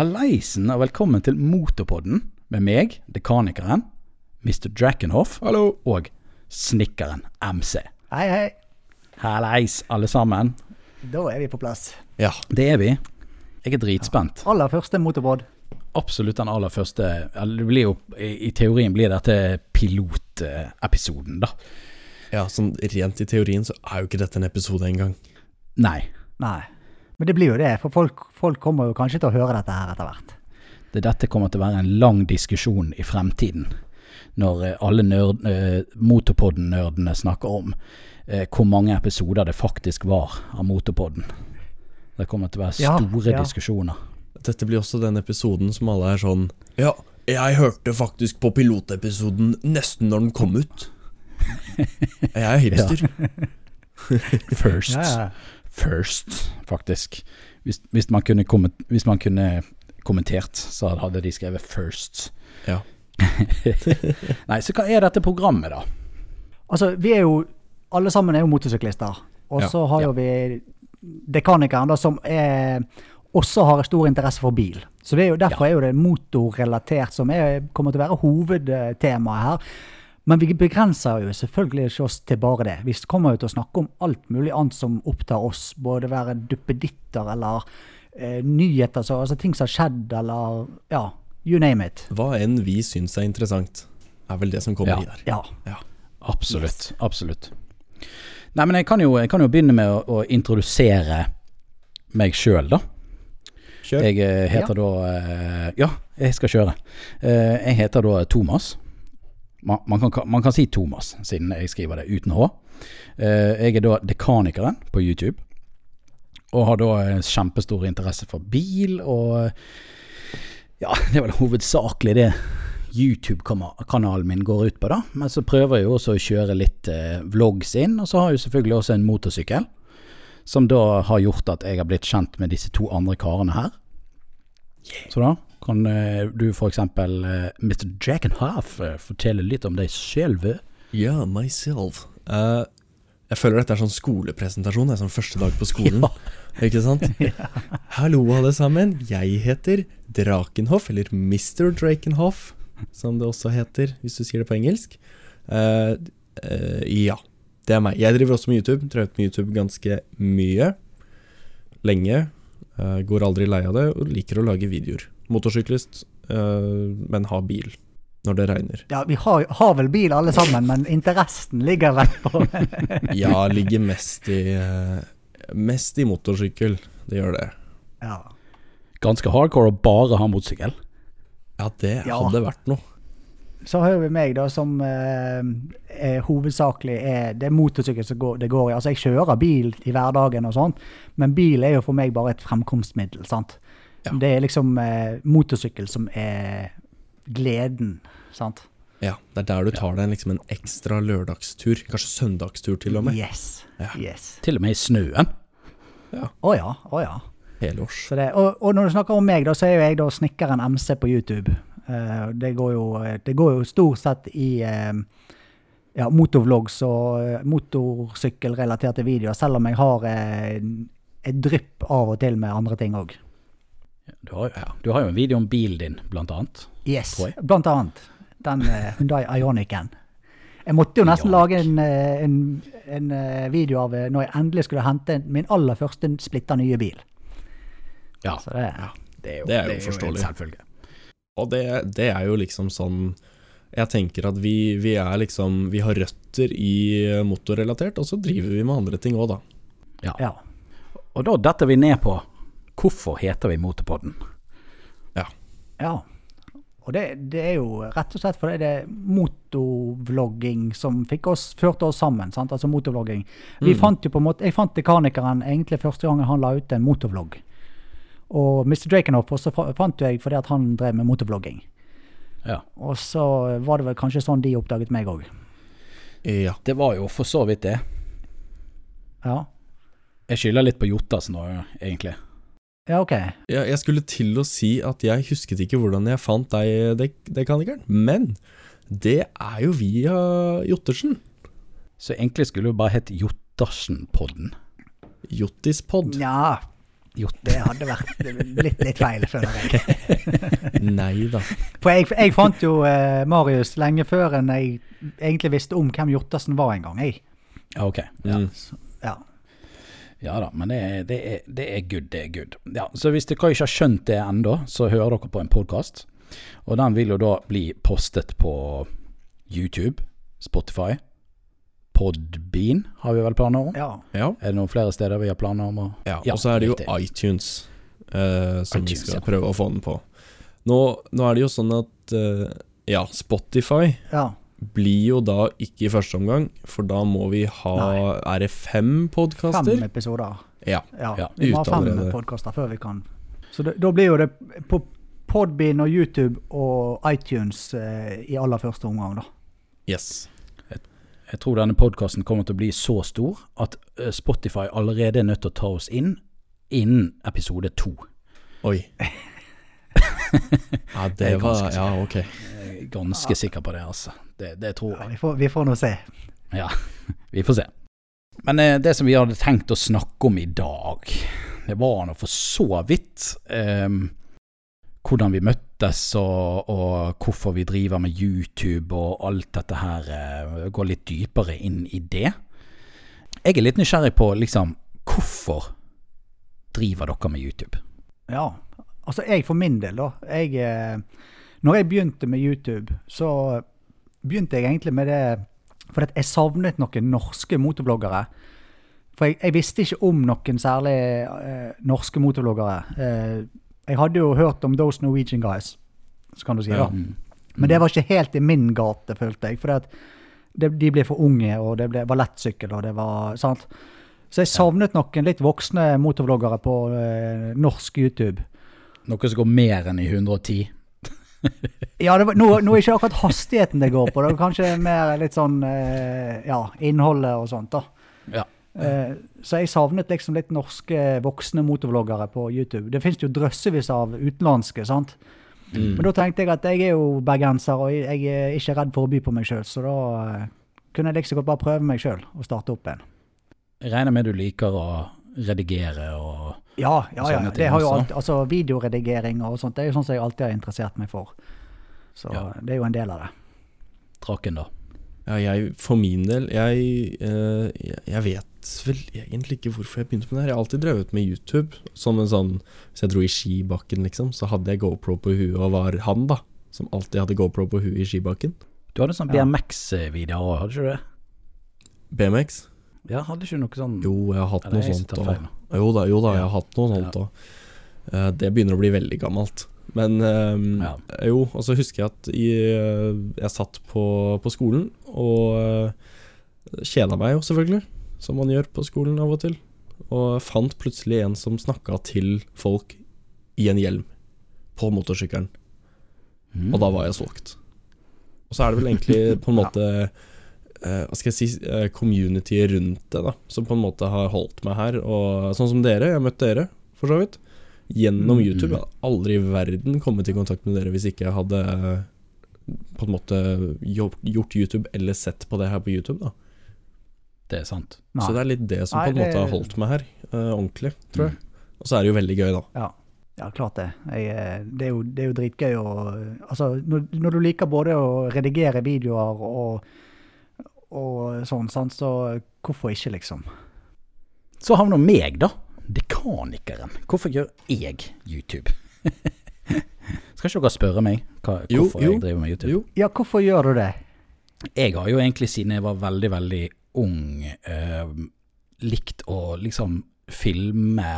Hallaisen og velkommen til Motorpodden med meg, dekanikeren, Mr. Drakenhoff Hallo. og snekkeren MC. Hei, hei. Hallais, alle sammen. Da er vi på plass. Ja. Det er vi. Jeg er dritspent. Aller første motorbåt. Absolutt den aller første det blir jo, I i teorien blir dette pilotepisoden, da. ja, sånn rent i teorien så er jo ikke dette en episode engang. Nei. Nei. Men det blir jo det, for folk, folk kommer jo kanskje til å høre dette her etter hvert. Det, dette kommer til å være en lang diskusjon i fremtiden. Når eh, alle nerd, eh, Motorpodden-nerdene snakker om eh, hvor mange episoder det faktisk var av Motorpodden. Det kommer til å være Ja, store ja. diskusjoner. Dette blir også den episoden som alle er sånn Ja, jeg hørte faktisk på pilotepisoden nesten når den kom ut. Jeg er hipster. First. Ja, ja. First, faktisk. Hvis, hvis, man kunne komment, hvis man kunne kommentert, så hadde de skrevet 'first'. Ja. Nei, så hva er dette programmet, da? Altså, vi er jo Alle sammen er jo motorsyklister. Og Ja, så har jo vi dekanikeren, da, som er, også har stor interesse for bil. Så det er jo, derfor er jo det motorrelatert som er, kommer til å være hovedtemaet her. Men vi begrenser jo selvfølgelig ikke oss til bare det. Vi kommer jo til å snakke om alt mulig annet som opptar oss. Både være duppeditter eller eh, nyheter, så, altså ting som har skjedd, eller ja, you name it. Hva enn vi syns er interessant, er vel det som kommer Ja. i der. Ja. Ja. Absolutt. Absolutt. Nei, men jeg kan jo, jeg kan jo begynne med å, å introdusere meg sjøl, da. Kjør. Jeg heter heter da eh, Ja, jeg skal kjøre. Eh, jeg heter da Thomas. Man, kan, man kan si Thomas, siden jeg skriver det uten H. Eh, jeg er da dekanikeren på YouTube. Og har da kjempestor interesse for bil, og ja, det er vel hovedsakelig det YouTube-kanalen min går ut på, da. Men så prøver jeg jo også å kjøre litt eh, vlogs inn, og så har jeg jo selvfølgelig også en motorsykkel. Som da har gjort at jeg har blitt kjent med disse to andre karene her. Så da kan eh, du eksempel, eh, Mr. Jack and Half, eh, fortelle litt om deg selv. Ja, myself. Uh, jeg føler dette er sånn skolepresentasjon. Det er sånn første dag på skolen. Ikke sant? Hallo, alle sammen. Jeg heter Drakenhoff, eller Mr. Drakenhoff, som det også heter hvis du sier det på engelsk. Uh, uh, ja, det er meg. Jeg driver også med YouTube. Drevet med YouTube ganske mye. Lenge. Uh, går aldri lei av det, og liker å lage videoer. Motorsyklist, eh, men har bil når det regner. Ja, vi har, har vel bil alle sammen, men interessen ligger vel på Ja, ligger mest i eh, Mest i motorsykkel. Det gjør det. Ja. Ganske hardcore å bare ha motorsykkel. Ja, det Ja. hadde vært noe. Så har vi meg, da, som eh, er hovedsakelig er Det er motorsykkel som går, det går i. Altså, jeg kjører bil i hverdagen og sånn, men bil er jo for meg bare et fremkomstmiddel, sant. Ja. Det er liksom eh, motorsykkel som er gleden, sant. Ja, Det er der du tar deg liksom en ekstra lørdagstur. Kanskje søndagstur, til og med. Yes. Ja. Yes. Til og med i snøen. Å ja, å ja. Helårs. Så det, og, og når du snakker om meg, da, så er jo jeg da snekkeren MC på YouTube. Uh, det, går jo, det går jo stort sett i uh, ja, motorvlogs og eh, motorsykkelrelaterte videoer, selv om jeg har uh, et drypp av og til med andre ting òg. Du har, jo- du har jo en video om bilen din, blant annet. Yes, blant annet. Den uh, Hyundai Ionicen. Jeg måtte jo nesten Ionic. lage en, eh, en, en eh, video av eh, når jeg endelig skulle hente min aller første splitter nye bil. Ja, Så det, det er jo, Det er jo en forståelig. Jo Og det, det er jo liksom sånn Jeg tenker at vi, vi er liksom Vi har røtter i eh, motorrelatert, og så driver vi med andre ting òg, da. ja. Og da detter vi ned på hvorfor heter vi Motorpodden? Ja. ja. Og det, det er jo rett og slett fordi det er motorvlogging som fikk oss, førte oss sammen. Sant? Altså motorvlogging. Vi Mm. fant jo på en måte, Jeg fant dekanikeren egentlig første gangen han la ut en motorvlogg. Og Mr. Drakenhoff også fant jo jeg fordi at han drev med motorvlogging. Ja. Og så var det vel kanskje sånn de oppdaget meg òg. Ja. Det var jo for så vidt det. Ja. Jeg skylder litt på Jotas nå, egentlig. Ja, OK. Jeg, jeg skulle til å si at jeg husket ikke hvordan jeg fant deg, dek dekanikeren, men det er jo via Jottersen. Så egentlig skulle det bare hett Jottersen-podden. Jottispod. Nja, gjort Det hadde vært litt, litt feil, føler jeg. Nei da. For jeg, jeg fant jo eh, Marius lenge før enn jeg egentlig visste om hvem Jottersen var en gang. Jeg. Ja, ok. Ja. Mm. Ja. Ja da, men det er, det, er, det er good, det er good. Ja, så hvis dere ikke har skjønt det ennå, så hører dere på en podkast. Og den vil jo da bli postet på YouTube, Spotify, Podbean har vi vel planer om. ja. Ja. Er det noen flere steder vi har planer om å ja. Ja, Og så er det jo riktig. iTunes eh, som vi skal ja. prøve å få den på. Nå, nå er det jo sånn at eh, ja, Spotify ja. Blir jo da ikke i første omgang, for da må vi ha Nei. Er det fem Fem episoder. Ja. Ja, Ja, vi må ha fem podkaster før vi kan Så det, da blir jo det på Podbean og YouTube og iTunes eh, i aller første omgang, da. Yes. Jeg tror denne podkasten kommer til å bli så stor at eh, Spotify allerede er nødt til å ta oss inn innen episode to. Oi. ja, det Jeg er var Ja, ok. Er ganske sikker på det, altså. Det, det tror Ja, jeg. vi, får, vi får nå se. Ja, vi får se. Men eh, det som vi hadde tenkt å snakke om i dag, det var nå for så vidt eh, hvordan vi møttes og, og hvorfor vi driver med YouTube og alt dette her. Eh, gå litt dypere inn i det. Jeg er litt nysgjerrig på liksom hvorfor driver dere med YouTube? Ja. Altså, jeg for min del, da. Jeg, eh, når jeg begynte med YouTube, så begynte jeg egentlig med det fordi jeg savnet noen norske motorbloggere. For jeg, jeg visste ikke om noen særlig eh, norske motorbloggere. Eh, jeg hadde jo hørt om Those Norwegian Guys, så kan du si. Ja. Mm. Men det var ikke helt i min gate, følte jeg. For de ble for unge, og det ble, var lettsykkel, og det var sant. Så jeg savnet noen litt voksne motorbloggere på eh, norsk YouTube. Noe som går mer enn i 110? Ja, var, nå, nå er ikke akkurat hastigheten det går på, det er kanskje mer litt sånn eh, ja, innholdet og sånt. da. Ja. Eh, så jeg savnet liksom litt norske voksne motorvloggere på YouTube. Det finnes jo drøssevis av utenlandske, sant. Mm. Men da tenkte jeg at jeg er jo bergenser, og jeg er ikke redd for å by på meg sjøl, så da eh, kunne jeg like liksom godt bare prøve meg sjøl og starte opp en. Jeg regner med du liker å redigere og Ja, ja, ja. Det har jo alt, altså Videoredigering og sånt, det er jo sånn som jeg alltid har interessert meg for. Så Ja. det er jo en del av det. draken, da. Ja, jeg, for min del, jeg, eh, jeg, vet vel egentlig ikke hvorfor jeg begynte med det her. Jeg har alltid drevet med YouTube. Som en sånn Hvis jeg dro i skibakken, liksom, så hadde jeg GoPro på huet og var han, da. Som alltid hadde GoPro på huet i skibakken. Du hadde sånn BMX-videoer òg, hadde ikke du det? BMX? Ja, hadde ikke du noe sånn Jo, jeg har hatt Eller noe sånt. Og. Jo da, jo da, jeg har hatt noe sånt Ja. òg. Eh, det begynner å bli veldig gammelt. Men um, Ja. jo, og så husker jeg at i, eh, jeg satt på, på skolen og uh, kjeda meg jo, selvfølgelig. Som man gjør på skolen av og til. Og fant plutselig en som snakka til folk i en hjelm på motorsykkelen. Mm. Og da var jeg solgt. Og så er det vel egentlig på en måte eh, Hva skal jeg si community communityet rundt det, da. Som på en måte har holdt meg her. Og sånn som dere. Jeg har møtt dere, for så vidt. Gjennom Mm. YouTube. Jeg hadde aldri i verden kommet i kontakt med dere hvis ikke jeg hadde eh, på en måte gjort YouTube eller sett på det her på YouTube. da Det er sant. Nei. Så det er litt det som på en måte det- har holdt meg her. uh, ordentlig, tror jeg. Mm. Og så er det jo veldig gøy, da. Ja, ja klart det. Jeg, eh, det, er jo, det er jo dritgøy å Altså, når, når du liker både å redigere videoer og, og sånn, sant, så hvorfor ikke, liksom? Så har vi nå meg, da. Dekanikeren. Hvorfor gjør jeg YouTube? Skal ikke dere spørre meg hva, Jo, hvorfor jo, jeg driver med YouTube? Jo, Ja, hvorfor gjør du det? Jeg har jo egentlig siden jeg var veldig, veldig ung, eh, likt å liksom filme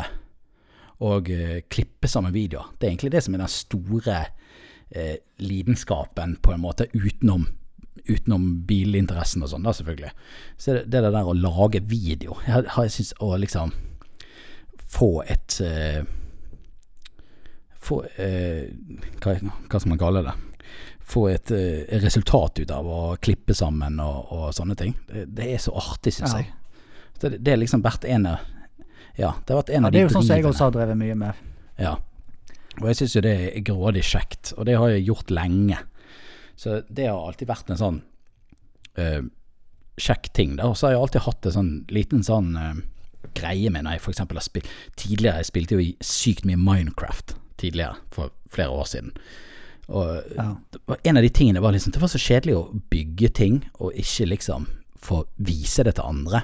og eh, klippe sammen videoer. Det er egentlig det som er den store eh, lidenskapen, på en måte, utenom, utenom bilinteressen og sånn, da selvfølgelig. Så det, det der å lage video Jeg, jeg syns å liksom få et eh, Få eh, hva, hva skal man kalle det? få et eh, resultat ut av å klippe sammen og, og sånne ting. Det, det er så artig, syns Ja. jeg. Det, det er liksom vært en av Ja, det har vært en Ja, av det er jo sånn som jeg også har drevet mye med. Ja. Og jeg syns jo det er grådig kjekt, og det har jeg gjort lenge. Så det har alltid vært en sånn uh, kjekk ting. da Og så har jeg alltid hatt en sånn liten sånn uh, greie med når jeg for eksempel har spilt Tidligere jeg spilte jo sykt mye Minecraft tidligere, for flere år siden. Og Ja. en av de tingene var liksom Det var så kjedelig å bygge ting, og ikke liksom få vise det til andre.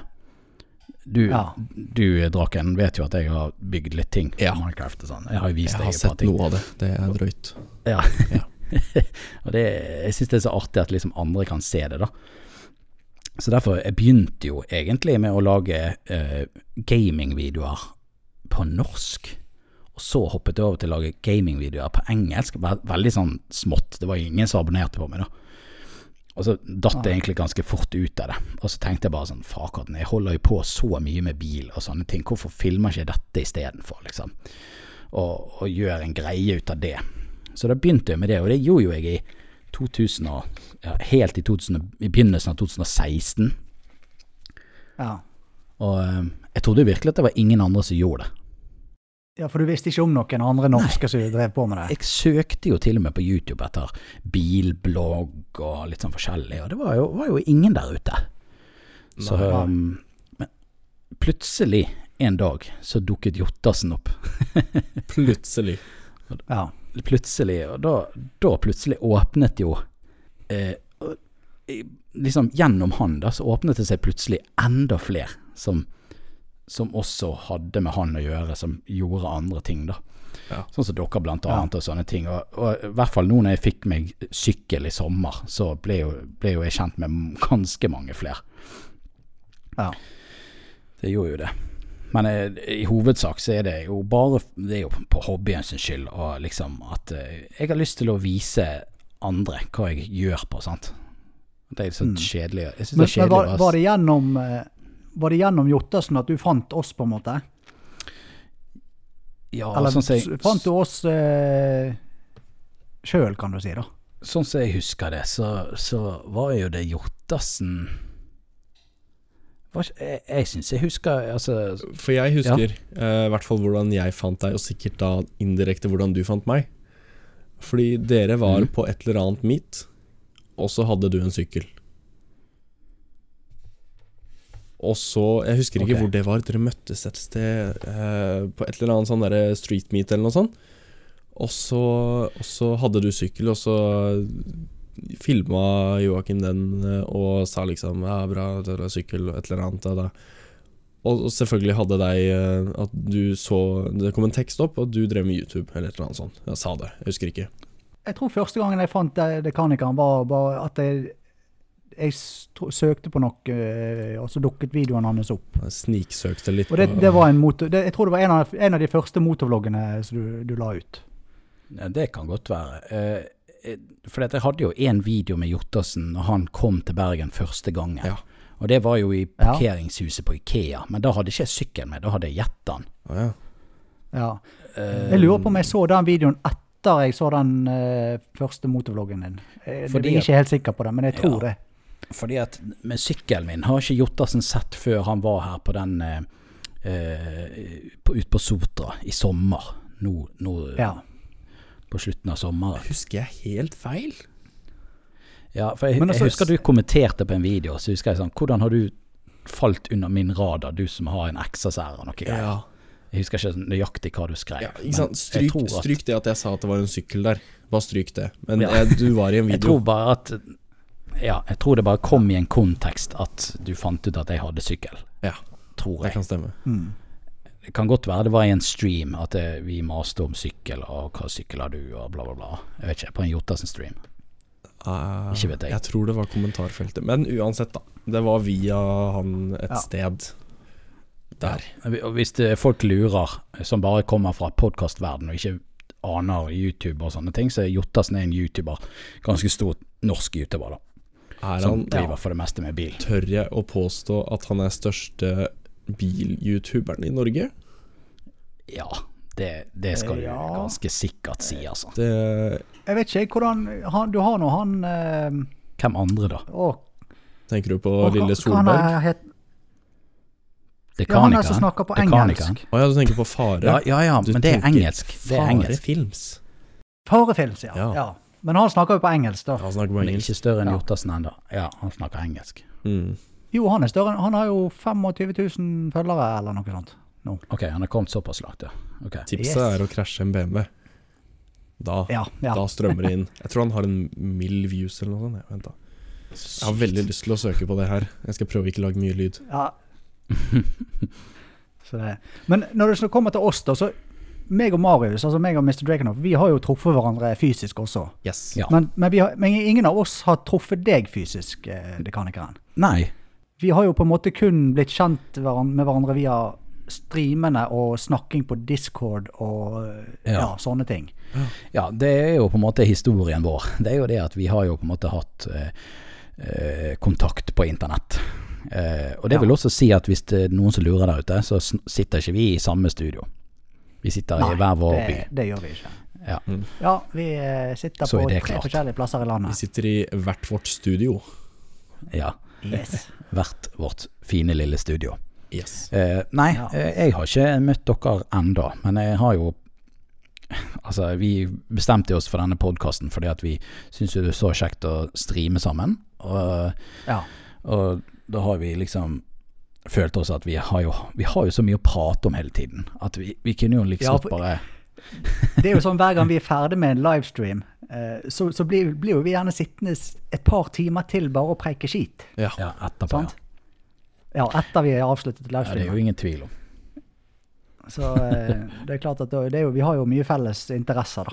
Du, Ja. du Draken, vet jo at jeg har bygd litt ting Ja. Minecraft og sånn. Jeg har jo vist Jeg deg har et par sett noe av det. Det er drøyt. Ja. Og det, jeg syns det er så artig at liksom andre kan se det, da. Så derfor jeg begynte jo egentlig med å lage eh, gamingvideoer på norsk. Og så hoppet jeg over til å lage gamingvideoer på engelsk. Veldig sånn smått. Det var ingen som abonnerte på meg, da. Og så datt jeg egentlig ganske fort ut av det. Og så tenkte jeg bare sånn Fakaten, jeg holder jo på så mye med bil og sånne ting. Hvorfor filmer ikke jeg dette istedenfor, liksom? Og, og gjør en greie ut av det. Så da begynte jeg med det, og det gjorde jo jeg i 2000 og, ja, helt i, 2000, i begynnelsen av 2016. Ja. Og eh, jeg trodde virkelig at det var ingen andre som gjorde det. ja, for du visste ikke om noen andre norske som drev på med det? Jeg søkte jo til og med på YouTube etter bilblogg og litt sånn forskjellig, og det var jo, var jo ingen der ute. Så Nei. um, men plutselig en dag så dukket Jottersen opp. Plutselig. Ja. Plutselig, og da, da plutselig åpnet jo eh, Liksom gjennom han da, så åpnet det seg plutselig enda flere som, som også hadde med han å gjøre, som gjorde andre ting, da. Ja. Sånn som dere blant annet og sånne ting. Og, og i hvert fall nå når jeg fikk meg sykkel i sommer, så ble jo, ble jo jeg kjent med ganske mange flere. ja. Det gjorde jo det. Men eh, i hovedsak så er det jo bare Det er jo på hobbyen sin skyld, og liksom at eh, jeg har lyst til å vise andre hva jeg gjør på, sant. Det er så Mm. kjedelig. Jeg syns det er men var, var det gjennom eh, Var det gjennom Jottersen at du fant oss, på en måte? Ja, Eller sånn jeg, fant du oss eh, sjøl, kan du si, da? sånn som jeg husker det, så, så var jo det ikke- Jeg, jeg syns jeg husker altså, For jeg husker ja. uh, hvert fall hvordan jeg fant deg, og sikkert da indirekte hvordan du fant meg. Fordi dere var mm. på et eller annet meet, og så hadde du en sykkel. Og så Jeg husker ikke hvor det var. Dere møttes et sted uh, på et eller annet sånn street meet eller noe sånt. Og så, og så hadde du sykkel, og så filma Joakim den eh, og sa liksom Ja, bra, det er sykkel, og et eller annet. Og, da. og og selvfølgelig hadde deg eh, At du så Det kom en tekst opp, og du drev med YouTube, eller et eller annet sånt. Jeg sa det, jeg husker ikke. Jeg tror første gangen jeg fant de- Dekanikeren, var, var at jeg, jeg søkte på noe, eh, og så dukket videoen hans opp. Jeg sniksøkte litt. Og det, det var en motor, det, Jeg tror det var en av, en av de første motorvloggene som du, du la ut. Ja, det kan godt være. Eh, for jeg hadde jo en video med Jottersen når han kom til Bergen første gangen. Ja. Og det var jo i Ja. parkeringshuset på Ikea, men da hadde ikke jeg sykkel med, da hadde jeg gjett Å, ja. Ja. Eh, Jeg lurer på om jeg så den videoen etter jeg så den uh, første motorvloggen din. Jeg, Fordi jeg er ikke helt sikker på det, men jeg tror Ja. det. Fordi at med sykkelen min har ikke Jottersen sett før han var her på den uh, uh, ute ut på Sotra i sommer. Nå, nå Ja. På slutten av sommeren. Husker jeg helt feil? Ja, for jeg, Men altså- jeg husker du kommenterte på en video, så husker jeg sånn Hvordan har du falt under min radar, du som har en XSR og noe greier? Ja. Jeg husker ikke nøyaktig hva du skrev. ja ikke sant? Stryk, at- stryk det at jeg sa at det var en sykkel der. Bare stryk det. Men Ja. jeg, du var i en Jeg video. tror bare at Ja, jeg tror det bare kom i en kontekst at du fant ut at jeg hadde sykkel. Ja, Tror det kan stemme. Mm. Det kan godt være det var i en stream at det, vi maste om sykkel, og hva sykkel har du, og bla, bla, bla. Jeg vet ikke, på en Jotasen stream Uh, Ikke vet jeg. Jeg tror det var kommentarfeltet. Men uansett, da. Det var via han et Ja. sted der. Og Hvis det, folk lurer, som bare kommer fra podkastverdenen og ikke aner YouTube og sånne ting, så er Jottersen en YouTuber. Ganske stor norsk YouTuber, da. Er Som han driver for det meste med bil. Tør jeg å påstå at han er største bil-youtuberen i Norge? Ja, det, det skal du Ja. ganske sikkert si, altså. Det Jeg vet ikke hvordan han, Du har nå han eh, Hvem andre, da? Og, Tenker du på og, Lille Solberg? hva het, er het- Ja, han er som snakker på engelsk. Å ja, du tenker på Fare? Ja, ja, ja, men det er engelsk. Det er engelsk. Farefilms. Farefilms, ja. Ja. ja. Men han snakker jo på engelsk, da. Han snakker på Men ikke større enn Jottersen ennå. Ja, han snakker engelsk. Mm. Jo, han er større. Han har jo 25 000 følgere, eller noe sånt. nå. Ok, han er kommet såpass langt, ja. Okay. Tipset Yes. er å krasje en BMW. Da, Ja, ja. da strømmer det inn. Jeg tror han har en mild views eller noe sånt. Vent da. Jeg har veldig lyst til å søke på det her. Jeg skal prøve ikke å lage mye lyd. ja. så det. Men når det kommer til oss, da, så meg og Marius, altså meg og Mr. Drakenhoff, vi har jo truffet hverandre fysisk også. Yes. Ja. Men, men, vi har, men ingen av oss har truffet deg fysisk, eh, dekanikeren. Nei, Vi har jo på en måte kun blitt kjent med hverandre via streamene og snakking på Discord og ja, Ja. sånne ting. ja, det er jo på en måte historien vår. Det er jo det at vi har jo på en måte hatt eh, eh, kontakt på internett. Eh, og det Ja. vil også si at hvis det er noen som lurer der ute, så sitter ikke vi i samme studio. Vi sitter i hver vår by. det, det gjør vi ikke. Ja. Ja, vi eh, sitter Så er på det tre klart. forskjellige plasser i landet. Vi sitter i hvert vårt studio. ja. Yes. Hvert vårt fine lille studio. Yes. Eh, nei, Ja. eh, jeg har ikke møtt dere enda, men jeg har jo Altså, vi bestemte oss for denne podkasten fordi at vi syns det er så kjekt å streame sammen. Og, Ja. og da har vi liksom følt oss at vi har jo, vi har jo så mye å prate om hele tiden. At vi, vi kunne jo liksom Ja, for- bare Det er jo sånn hver gang vi er ferdig med en livestream, eh, så, så blir, blir jo vi gjerne sittende et par timer til bare å preike skit. Ja. Ja, etterpå. Sant? Ja, etter vi har avsluttet livestreamen. ja, det er jo ingen tvil om. Så eh, det er klart at det er jo, vi har jo mye felles interesser,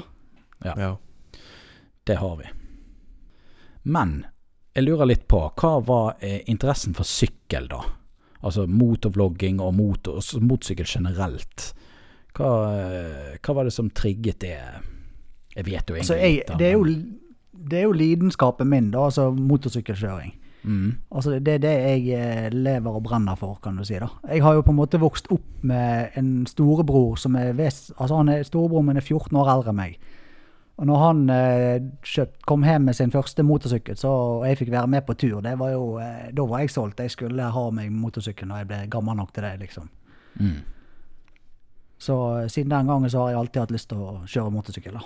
da. ja. Det har vi. Men jeg lurer litt på, hva var eh, interessen for sykkel da? Altså motorvlogging og motor, og motorsykkel generelt. Hva, eh, hva var det som trigget det? Jeg vet jo egentlig Altså, jeg, det, er jo, det er jo lidenskapen min, da, altså motorsykkelkjøring. mm, Altså, det er det jeg eh, lever og brenner for, kan du si. da. Jeg har jo på en måte vokst opp med en storebror som er ves, altså han er Storebroren min er 14 år eldre enn meg. Og når han eh, kjøpt, kom hjem med sin første motorsykkel, så og jeg fikk være med på tur, det var jo, eh, da var jeg solgt. Jeg skulle ha meg motorsykkel når jeg ble gammel nok til det, liksom. mm. Så eh, siden den gangen så har jeg alltid hatt lyst til å kjøre motorsykkel. da.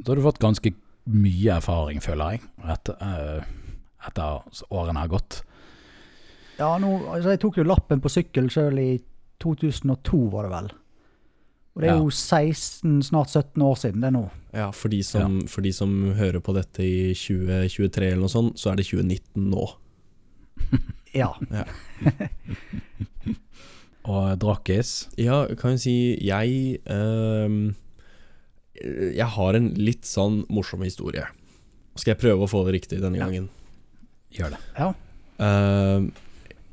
da har du fått ganske mye erfaring, føler jeg, etter, eh, etter årene har gått. Ja, nå, altså jeg tok jo lappen på sykkel sjøl i 2002, var det vel. Og det er Ja. jo 16, snart 17 år siden det er nå. ja for, de som, for de som hører på dette i 2023 eller noe sånt, så er det 2019 nå. ja. Ja. Og Drakis, Ja, kan jeg si Jeg ehm, Jeg har en litt sånn morsom historie. Skal jeg prøve å få det riktig denne Ja. gangen? gjør det. ja. Ehm,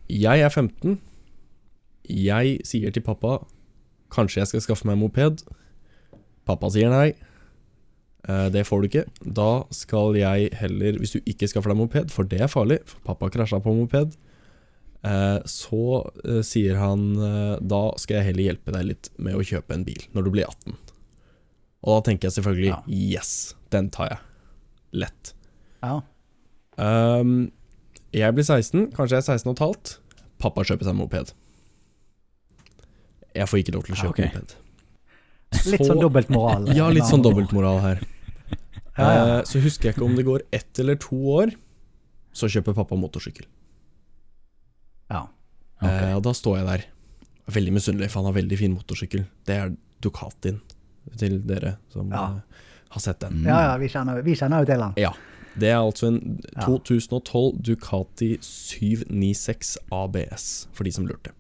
jeg er 15. Jeg sier til pappa Kanskje jeg skal skaffe meg moped. Pappa sier nei. Eh, det får du ikke. Da skal jeg heller, hvis du ikke skaffer deg moped, for det er farlig, for pappa krasja på moped, eh, så eh, sier han eh, da skal jeg heller hjelpe deg litt med å kjøpe en bil når du blir 18. Og da tenker jeg selvfølgelig Ja. yes, den tar jeg. Lett. ja. Um, jeg blir 16, kanskje jeg er 16 og et halvt. Pappa kjøper seg moped. Jeg får ikke lov til å Ja, kjøpe ok. moped. Litt sånn dobbeltmoral. Ja, litt sånn dobbeltmoral her. Ja, ja. Uh, så husker jeg ikke om det går ett eller to år, så kjøper pappa motorsykkel. Ja. Okay. Eh, og da står jeg der, veldig misunnelig, for han har veldig fin motorsykkel. Det er Ducatin, til dere som Ja. eh, har sett den. Ja, ja, vi kjenner, vi kjenner jo til den. Ja. Det er altså en Ja. 2012 Ducati 796 ABS, for de som lurte.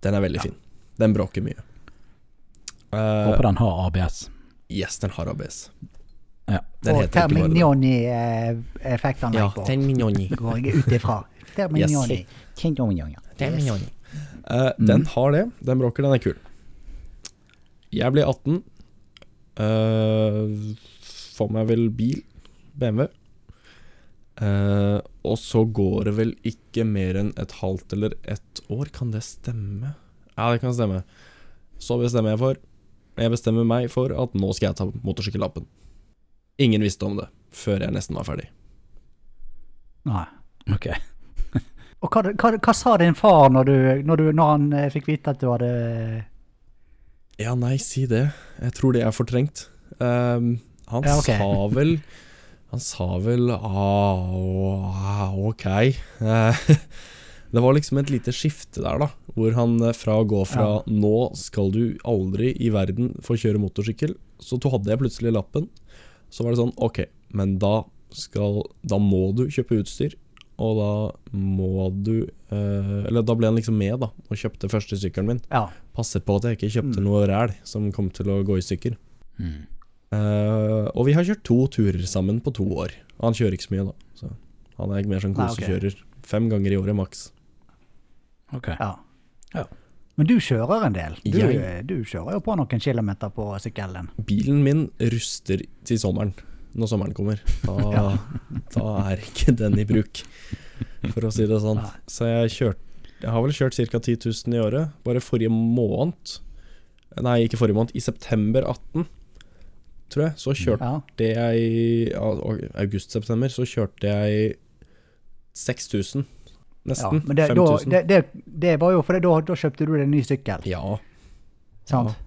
Den er veldig Ja. fin. Den bråker mye. Eh, Håper den har ABS. yes, den har ABS. Ja. Den Og. Termignoni-effektene Ja, Terminioni. Går jeg ut ifra. Eh, Den har det. Den bråker, den er kul. Jeg blir 18. Uh, får meg vel bil. BMW. Uh, og så går det vel ikke mer enn et halvt eller ett år. Kan det stemme? Ja, det kan stemme. Så bestemmer jeg for Jeg bestemmer meg for at nå skal jeg ta motorsykkellappen. Ingen visste om det før jeg nesten var ferdig. Nei. Ok. Og hva, hva, hva sa din far når, du, når, du, når han eh, fikk vite at du hadde Ja, nei, si det. Jeg tror det er fortrengt. Um, han Ja, okay. sa vel Han sa vel ah, ok. Uh, Det var liksom et lite skifte der, da. Hvor han eh, fra å gå fra 'nå skal du aldri i verden få kjøre motorsykkel', så hadde jeg plutselig lappen. Så var det sånn Ok, men da skal Da må du kjøpe utstyr. Og da må du eh, Eller da ble han liksom med, da, og kjøpte første sykkelen min. Ja. Passet på at jeg ikke kjøpte noe ræl som kom til å gå i stykker. Mm. Eh, og vi har kjørt to turer sammen på to år. Han kjører ikke så mye, da. Så han er mer sånn Nei, Okay. kosekjører. Fem ganger i året maks. Ok. ja. Ja. Men du kjører en del. Du, Jeg- du kjører jo på noen kilometer på sykkelen. Bilen min ruster til sommeren, når sommeren kommer. Da, Ja. da er ikke den i bruk, for å si det sånn. Så jeg kjørt Jeg har vel kjørt ca. 10 000 i året. Bare forrige måned Nei, ikke forrige måned. I september 18, tror jeg, så kjørte Ja. jeg ja, August-september, så kjørte jeg 6000. Ja, Nesten. men det, da, 5000. det, det, det var jo fordi da, da kjøpte du deg en ny sykkel. Ja. Sant?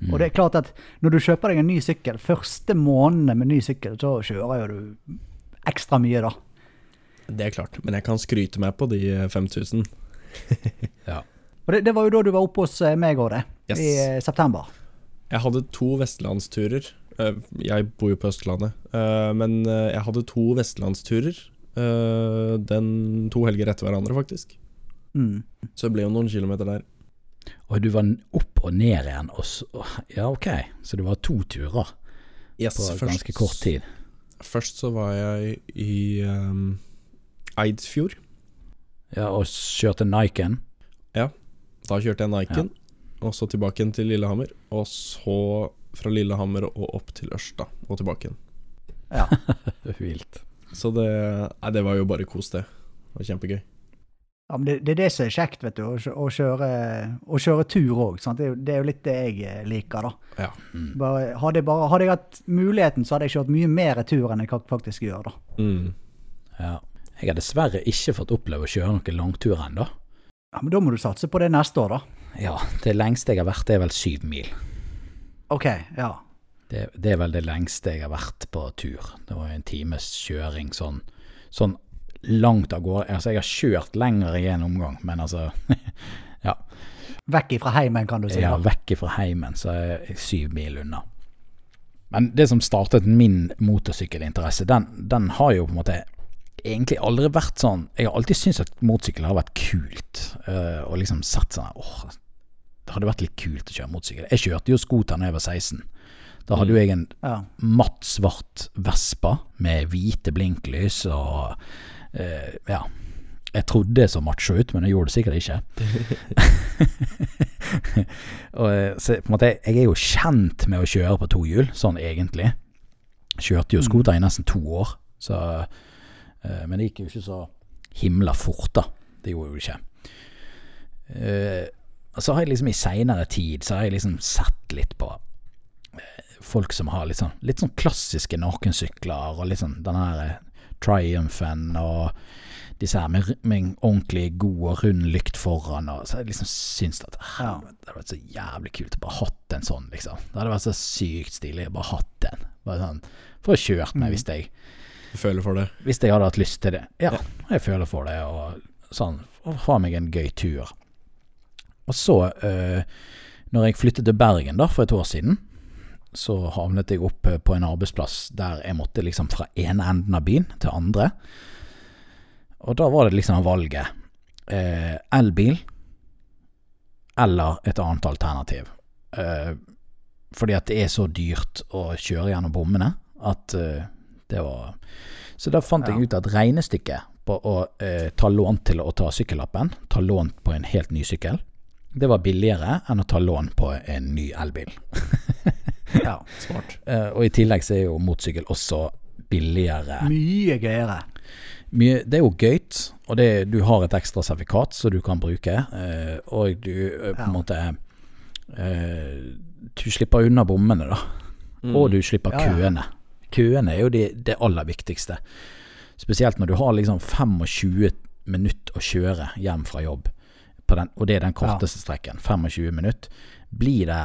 Mm. Og det er klart at når du kjøper deg en ny sykkel, første månedene med ny sykkel, så kjører jo du ekstra mye, da. Det er klart. Men jeg kan skryte meg på de 5000. Ja. Og det, det var jo da du var oppe hos eh, meg og det. Yes. I eh, september. Jeg hadde to vestlandsturer. Eh, Jeg bor jo på Østlandet, men jeg hadde to vestlandsturer. Den to helger etter hverandre, faktisk. Mm. Så det ble jo noen kilometer der. Og du var opp og ned igjen, og så Ja, ok. Så det var to turer Yes, på ganske kort tid. Først så var jeg i um, Eidsfjord. Ja, og kjørte Niken. Da kjørte jeg Niken, og så tilbake igjen til Lillehammer. Og så fra Lillehammer og opp til Ørsta og tilbake igjen. Ja. Vilt. Så det, nei, det var jo bare kos, det. Det var kjempegøy. Ja, men det, det er det som er kjekt, vet du. Å, å, kjøre, å kjøre tur òg. Det, det er jo litt det jeg eh, liker, da. Ja. Mm. Bare, hadde, jeg bare, hadde jeg hatt muligheten, så hadde jeg kjørt mye mer tur enn jeg faktisk gjør, da. Mm. Ja. Jeg har dessverre ikke fått oppleve å kjøre noen langtur ennå. Ja, Men da må du satse på det neste år, da. Ja, det lengste jeg har vært, det er vel syv mil. OK, ja. Det, det er vel det lengste jeg har vært på tur. Det var jo en times kjøring sånn, sånn langt av gårde. Altså, jeg har kjørt lenger i en omgang, men altså Ja. Vekk ifra heimen, kan du si. Ja, vekk fra heimen, så er jeg syv mil unna. Men det som startet min motorsykkelinteresse, den, den har jo på en måte egentlig aldri vært sånn Jeg har alltid syntes at motorsykkel har vært kult. øh, og liksom sett sånn åh, det hadde vært litt kult å kjøre motorsykkel. Jeg kjørte jo scooter da jeg var 16. Da hadde jo jeg en Ja. matt svart Vespa med hvite blinklys og eh, Ja. Jeg trodde det så macho ut, men jeg gjorde det sikkert ikke. og, eh, så på en måte, jeg er jo kjent med å kjøre på to hjul, sånn egentlig. Kjørte jo scooter i nesten to år, så, eh, men det gikk jo ikke så himla fort, da. Det gjorde jo ikke. Eh, så har jeg liksom i seinere tid så har jeg liksom sett litt på folk som har litt sånn, litt sånn klassiske nakensykler, og litt sånn den her eh, Triumphen og disse her med, med en ordentlig god og rund lykt foran, og så jeg liksom syntes at Ja. helvete, det hadde vært så jævlig kult å bare hatt en sånn, liksom. Det hadde vært så sykt stilig å bare hatt en. Bare sånn, for å kjørt meg hvis jeg Du føler for det? hvis jeg hadde hatt lyst til det. Ja, jeg føler for det, og sånn, og ha meg en gøy tur. Og så, eh, når jeg flyttet til Bergen da, for et år siden, så havnet jeg opp eh, på en arbeidsplass der jeg måtte liksom fra ene enden av byen til andre. Og da var det liksom valget. Eh, elbil eller et annet alternativ. Eh, fordi at det er så dyrt å kjøre gjennom bommene at eh, det var Så da fant Ja. jeg ut at regnestykket på å eh, ta lån til å ta sykkellappen, ta lån på en helt ny sykkel, det var billigere enn å ta lån på en ny elbil. ja. Smart. Uh, og i tillegg så er jo motorsykkel også billigere. Mye gøyere. Mye, det er jo gøyt, og det, du har et ekstra sertifikat som du kan bruke, Uh, og du uh, på Ja. en måte eh, Du slipper unna bommene, da. Mm. Og du slipper Ja, ja. køene. Køene er jo det, det aller viktigste. Spesielt når du har liksom 25 minutter å kjøre hjem fra jobb, på den, og det er den korteste strekken, 25 minutter. Blir det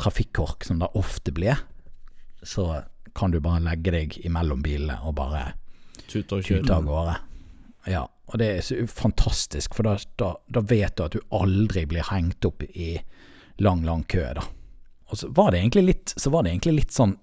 trafikkork, som det ofte blir, så kan du bare legge deg imellom bilene og bare tute av gårde. Ja, og det er så fantastisk, for da, da, da vet du at du aldri blir hengt opp i lang, lang kø, da. Og så var det egentlig litt, så var det egentlig litt sånn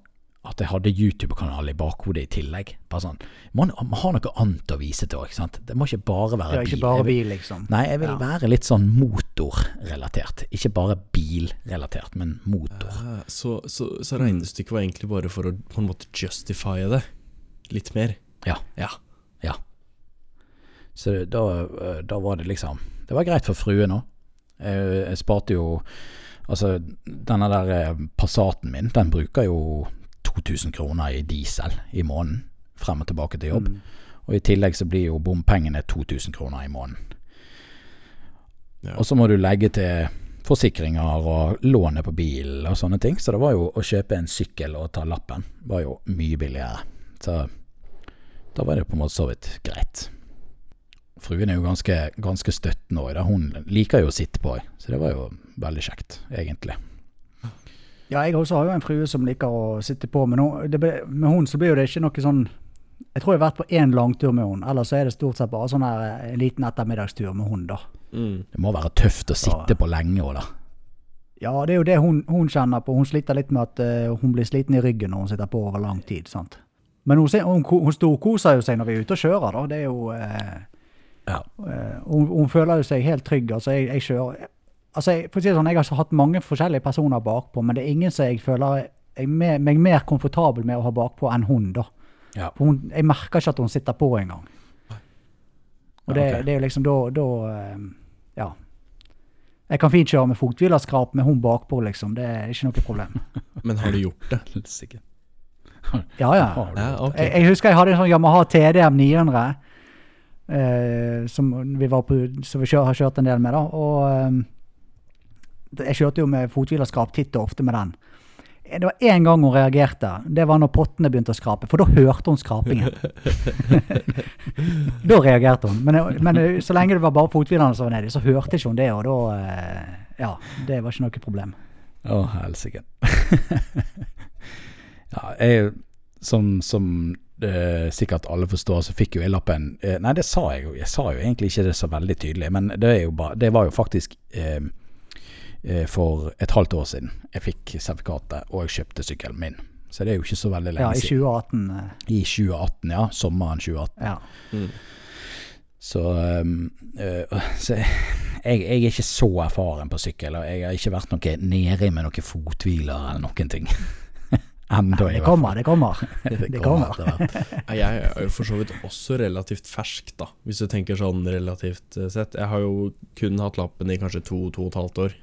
at jeg hadde YouTube-kanal i bakhodet i tillegg. Bare sånn, Man man har noe annet å vise til òg, ikke sant. Det må ikke bare være bil. ikke bare bil, liksom. Nei, jeg vil Ja. være litt sånn motorrelatert. Ikke bare bilrelatert, men motor. Ja, Så, så, så regnestykket var egentlig bare for å på en måte justifye det litt mer? Ja. Ja. Ja. Så da, eh, da var det liksom Det var greit for fruen òg. Jeg, jeg sparte jo Altså, denne der eh, Passaten min, den bruker jo 2000 kroner i diesel i måneden. Frem og tilbake til jobb. Mm. Og i tillegg så blir jo bompengene 2000 kroner i måneden. Ja. Og så må du legge til forsikringer og lånet på bilen og sånne ting. Så det var jo å kjøpe en sykkel og ta lappen var jo mye billigere. Så da var det på en måte så vidt greit. Fruen er jo ganske, ganske støttende òg. Hun liker jo å sitte på, så det var jo veldig kjekt, egentlig. Ja, jeg også har jo en frue som liker å sitte på, men hun, det, ble- med hun så blir jo det ikke noe sånn Jeg tror jeg har vært på én langtur med hun, ellers så er det stort sett bare sånn her eh, en liten ettermiddagstur med hun, da. Mm. Det må være tøft å sitte Ja. på lenge òg, da. Ja, det er jo det hun, hun kjenner på. Hun sliter litt med at uh, hun blir sliten i ryggen når hun sitter på over lang tid. sant? Men hun, hun, hun storkoser jo seg når vi er ute og kjører, da. Det er jo uh, Ja. hun, hun føler jo seg helt trygg. Altså, jeg, jeg kjører Altså, jeg, for å si det sånn, jeg har hatt mange forskjellige personer bakpå, men det er ingen som jeg føler jeg er mer, meg mer komfortabel med å ha bakpå enn hun, da. Ja. For hun, jeg merker ikke at hun sitter på engang. Og det, Ja, okay. det er jo liksom da, da eh, Ja. Jeg kan fint kjøre med fothvilerskrap med hun bakpå, liksom. Det er ikke noe problem. Men har du gjort det? Sikkert. Ja, ja. Ja, okay. Jeg, jeg husker jeg hadde en sånn Yamaha TDM 900 eh, som vi, var på, som vi kjør, har kjørt en del med. da, og eh, Jeg kjørte jo med fothvilerskrap titt og ofte med den. Det var én gang hun reagerte. Det var når pottene begynte å skrape, for da hørte hun skrapingen. da reagerte hun. Men, men så lenge det var bare fothvilene som var nedi, så hørte ikke hun det, og da eh, Ja, det var ikke noe problem. Å, helsike. ja, jeg, som, som eh, sikkert alle forstår, så fikk jo jeg lappen eh, Nei, det sa jeg jo. Jeg sa jo egentlig ikke det så veldig tydelig, men det, bare, det var jo faktisk eh, eh, for et halvt år siden jeg fikk sertifikatet, og jeg kjøpte sykkelen min. Så det er jo ikke så veldig Ja, lenge i siden. 2018. eh, I 2018, ja. Sommeren 2018. Ja. Mm. Så, øh, så jeg, jeg er ikke så erfaren på sykkel, og jeg har ikke vært noe nedi med noen fothviler eller noen ting. Enda, Det kommer, det kommer. Det det kommer Jeg er jo for så vidt også relativt fersk, da, hvis du tenker sånn relativt eh, sett. Jeg har jo kun hatt lappen i kanskje to, to og et halvt år.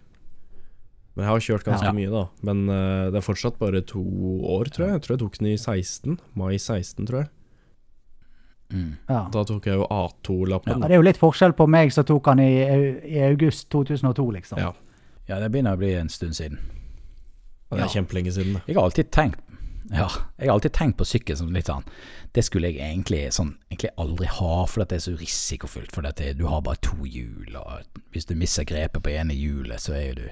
Men jeg har kjørt ganske Ja. mye, da. Men uh, det er fortsatt bare to år, tror jeg. Jeg tror jeg tok den i 16. Mai 16, tror jeg. Mm. Ja. Da tok jeg jo A2-lappen. Ja, det er jo litt forskjell på meg som tok den i, i august 2002, liksom. Ja. Ja, det begynner å bli en stund siden. Og det er Ja. kjempelenge siden, det. Jeg har alltid tenkt ja, jeg har alltid tenkt på sykkel som litt sånn Det skulle jeg egentlig, sånn, egentlig aldri ha, for det er så risikofylt. For dette, du har bare to hjul, og hvis du mister grepet på ene hjulet, så er jo du,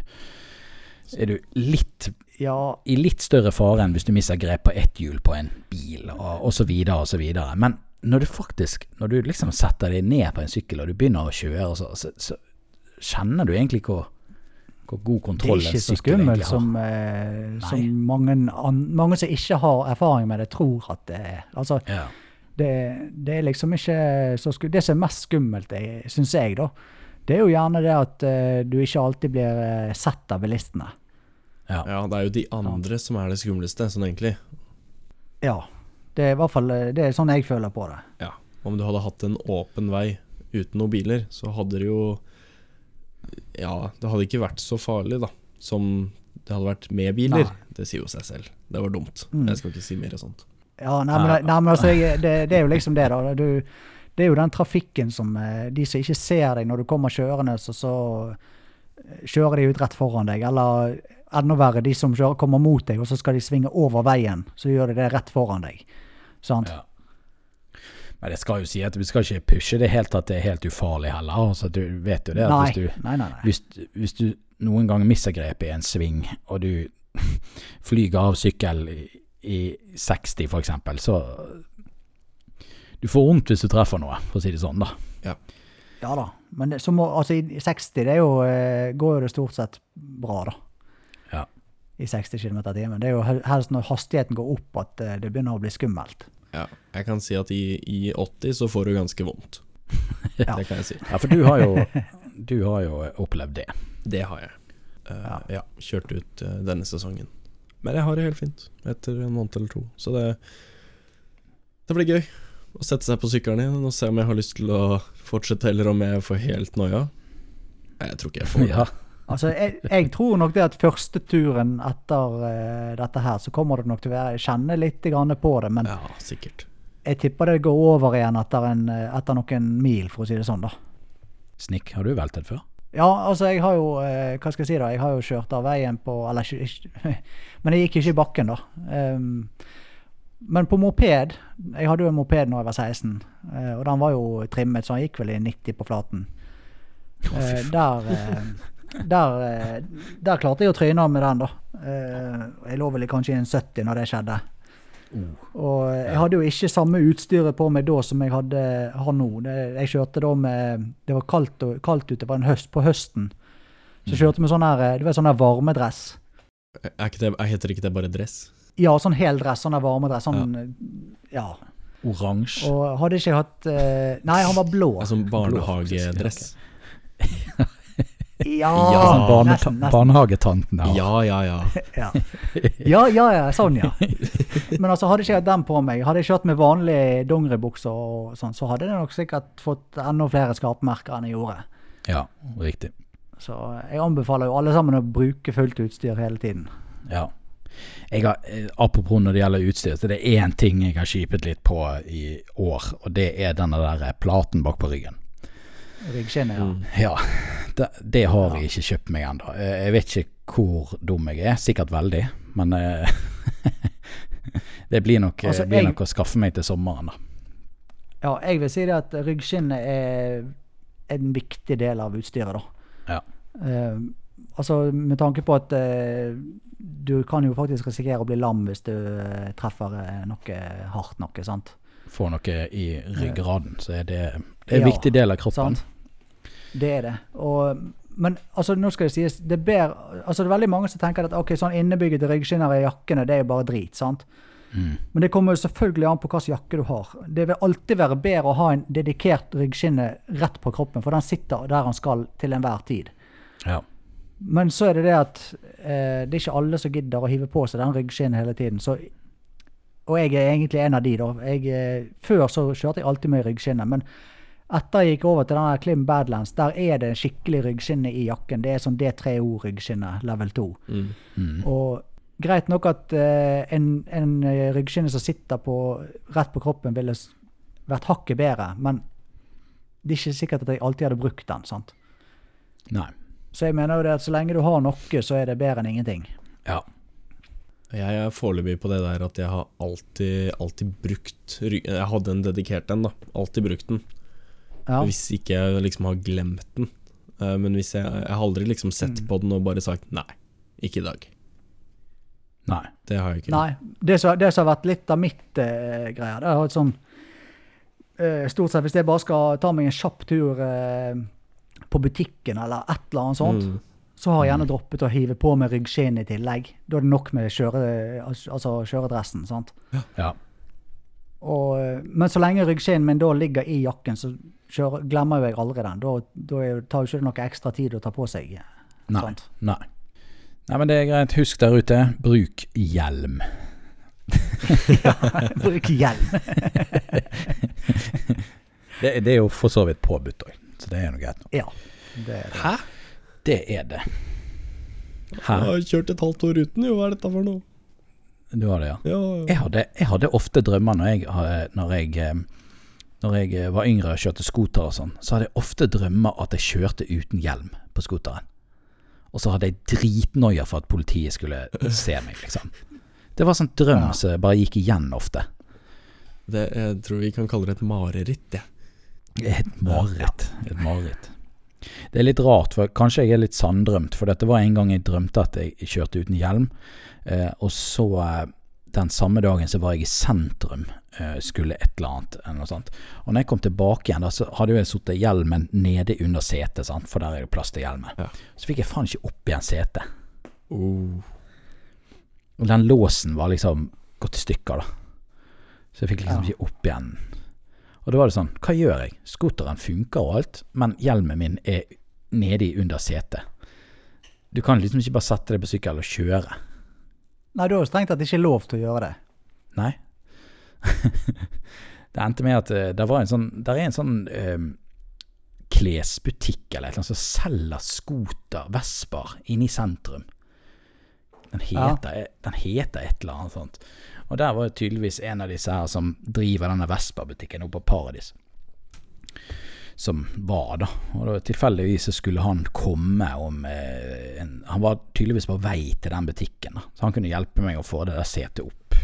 er du litt Ja, i litt større fare enn hvis du mister grep på ett hjul på en bil, og, osv., så videre så. Men når du faktisk, når du liksom setter deg ned på en sykkel og du begynner å kjøre, så, så, så kjenner du egentlig hvor, hvor god det er kontroll ikke en så sykkel skummelt egentlig har. som, eh, som mange, an, mange som ikke har erfaring med det, tror at det er. Altså, Ja. det, det er liksom ikke så skummelt. Det som er mest skummelt, syns jeg, da, det er jo gjerne det at uh, du ikke alltid blir eh, sett av bilistene. Ja. Ja, det er jo de andre som er det skumleste, sånn egentlig. Ja. Det er i hvert fall eh, det er sånn jeg føler på det. Ja. Om du hadde hatt en åpen vei uten noen biler, så hadde det jo Ja, det hadde ikke vært så farlig, da, som det hadde vært med biler. Nei. Det sier jo seg selv. Det var dumt. Mm. Jeg skal ikke si mer sånt. Ja, nei, men, nei, men altså, jeg, det, det er jo liksom det, da. Du, det er jo den trafikken som eh, De som ikke ser deg når du kommer kjørende, så, så eh, kjører de ut rett foran deg. Eller enda verre, de som kjører, kommer mot deg, og så skal de svinge over veien. Så gjør de det rett foran deg. Sant? Ja. Men det skal jo si at vi skal ikke pushe det helt at det er helt ufarlig heller. Altså, du vet jo det at Nei, hvis du nei, nei. hvis, hvis du noen gang mister grepet i en sving, og du flyger av sykkel i, i 60 for eksempel, så Du får vondt hvis du treffer noe, for å si det sånn, da. Ja da. Men det, så må, altså, i 60 det er jo, eh, går jo det stort sett bra, da. Ja. I 60 km i timen. Det er jo helst når hastigheten går opp at eh, det begynner å bli skummelt. Ja, jeg kan si at i, i 80 så får du ganske vondt. Ja. Det kan jeg si. Ja, for du har jo, du har jo opplevd det. Det har jeg. Uh, Ja. ja. kjørt ut uh, denne sesongen. Men jeg har det helt fint etter en måned eller to. Så det, det blir gøy å sette seg på sykkelen igjen og se om jeg har lyst til å fortsette, eller om jeg får helt noia. Jeg tror ikke jeg får det. Ja. Altså, jeg, jeg tror nok det at første turen etter uh, dette her, så kommer det nok til å være kjenne litt grann på det, men Ja, sikkert. jeg tipper det går over igjen etter, en, eh, etter noen mil, for å si det sånn, da. Snikk, har du veltet før? Ja, altså jeg har jo uh, Hva skal jeg si, da? Jeg har jo kjørt av veien på Eller ikke, ikke Men jeg gikk ikke i bakken, da. Ehm, men på moped Jeg hadde jo en moped da jeg var 16, eh, og den var jo trimmet, så han gikk vel i 90 på flaten. Oh, der eh, der, der klarte jeg å tryne med den, da. Jeg lå vel kanskje i en 70 når det skjedde. Og jeg hadde jo ikke samme utstyret på meg da som jeg hadde, har nå. Jeg kjørte da med Det var kaldt, kaldt ute på, en høst, på høsten. Så jeg kjørte med sånn her, det var sånn her varmedress. Er ikke det, er- heter ikke det bare dress? Ja, sånn hel dress, sånn varmedress. Sånn, ja. Oransje? Og hadde ikke hatt eh, Nei, han var blå. Altså barnehagedress? Ja, Ja, Sånn barne, nesten. nesten. barnehagetanten har. Ja, ja, ja. Ja. ja, ja, ja, sånn ja. Men altså, hadde ikke jeg hatt den på meg, hadde jeg kjørt med vanlige dongeribukser og sånn, så hadde jeg nok sikkert fått enda flere skarpmerker enn jeg gjorde. Ja, riktig. Så jeg anbefaler jo alle sammen å bruke fullt utstyr hele tiden. Ja. Jeg har, eh, apropos når det gjelder utstyr, så det er én ting jeg har skipet litt på i år, og det er denne der platen bak på ryggen. Ryggskinnet, ja. Mm. Ja, det, det har jeg ikke kjøpt meg ennå. Eh, Jeg vet ikke hvor dum jeg er, sikkert veldig, men eh, det blir nok, Altså, blir jeg- nok å skaffe meg til sommeren, da. Ja, jeg vil si det at ryggskinnet er en viktig del av utstyret, da. Ja. Eh, altså med tanke på at eh, du kan jo faktisk risikere å bli lam hvis du eh, treffer eh, noe hardt noe, sant? Får noe i ryggraden, så er det, det er en Ja, viktig del av kroppen. Sant? Det er det. Og, men altså, nå skal det sies, det, ber, altså, det er veldig mange som tenker at ok, sånn innebygget ryggskinner i jakkene, det er jo bare drit. sant? Mm. Men det kommer jo selvfølgelig an på hvilken jakke du har. Det vil alltid være bedre å ha en dedikert ryggskinne rett på kroppen, for den sitter der den skal til enhver tid. Ja. Men så er det det at eh, det er ikke alle som gidder å hive på seg den ryggskinnen hele tiden. Så, og jeg er egentlig en av de, da. Jeg, eh, før så kjørte jeg alltid med ryggskinne. Men etter jeg gikk over til denne Klim Badlands, der er det skikkelig ryggskinne i jakken. Det er sånn D3O-ryggskinne level 2. Mm. Mm. Og greit nok at eh, en, en eh, ryggskinne som sitter på, rett på kroppen, ville vært hakket bedre. Men det er ikke sikkert at jeg alltid hadde brukt den. sant? Nei. Så jeg mener jo det at så lenge du har noe, så er det bedre enn ingenting. Ja. Jeg er foreløpig på det der at jeg har alltid, alltid brukt Jeg hadde en dedikert en, da. Alltid brukt den. Ja. Hvis ikke jeg liksom har glemt den. Eh, Men hvis jeg Jeg har aldri liksom sett Mm. på den og bare sagt nei, ikke i dag. Nei. Det har jeg ikke. Nei. Det som, det som har vært litt av mitt eh, greie, det har vært sånn eh, Stort sett hvis jeg bare skal ta meg en kjapp tur eh, på butikken eller et eller annet sånt, Mm. så har jeg gjerne droppet å hive på med ryggskinn i tillegg. Da er det nok med kjøre, altså kjøredressen. sant? Ja. Og, men så lenge ryggskinnen min da ligger i jakken, så kjører, glemmer jeg aldri den. Da, da tar jo ikke det noe ekstra tid å ta på seg. Nei. Sant? Nei. Nei, men det er greit. Husk der ute, bruk hjelm. ja, Bruk hjelm. Det, det er jo for så vidt påbudt òg, så det er nå greit. nok. Ja. Det er det. Hæ? Det er det. Jeg har kjørt et halvt år uten, jo. Hva er dette for noe? Du har det, ja? Ja, Jeg hadde, jeg hadde ofte drømmer når jeg, når jeg, eh, når jeg eh, var yngre og kjørte scooter og sånn. Så hadde jeg ofte drømmer at jeg kjørte uten hjelm på scooteren. Og så hadde jeg dritnoia for at politiet skulle se meg, liksom. Det var sånn drøm Ja. som bare gikk igjen ofte. det, jeg tror vi kan kalle det et mareritt, jeg. Et mareritt. Et mareritt. Det er litt rart, for kanskje jeg er litt sanndrømt. For dette var en gang jeg drømte at jeg kjørte uten hjelm. Eh, og så eh, den samme dagen så var jeg i sentrum, eh, skulle et eller annet. Eller noe sånt. Og når jeg kom tilbake igjen, da, så hadde jeg satt hjelmen nede under setet, sant? for der er det plass til hjelmen. Ja. Så fikk jeg faen ikke opp igjen setet. Oh. Og den låsen var liksom gått i stykker, da. Så jeg fikk liksom Ja. ikke opp igjen. Og da var det sånn, hva gjør jeg? Scooteren funker og alt, men hjelmen min er nedi under setet. Du kan liksom ikke bare sette deg på sykkel og kjøre. Nei, du har jo strengt tatt ikke lov til å gjøre det. Nei. det endte med at eh, det var en sånn Der er en sånn eh, klesbutikk eller et eller annet som selger scooter, Vesper, inne i sentrum. Den Ja. den heter et eller annet sånt. Og der var det tydeligvis en av disse her som driver denne Vespa-butikken oppe på Paradis. Som var, da. Og da tilfeldigvis så skulle han komme om eh, en, Han var tydeligvis på vei til den butikken, da. Så han kunne hjelpe meg å få det der setet opp.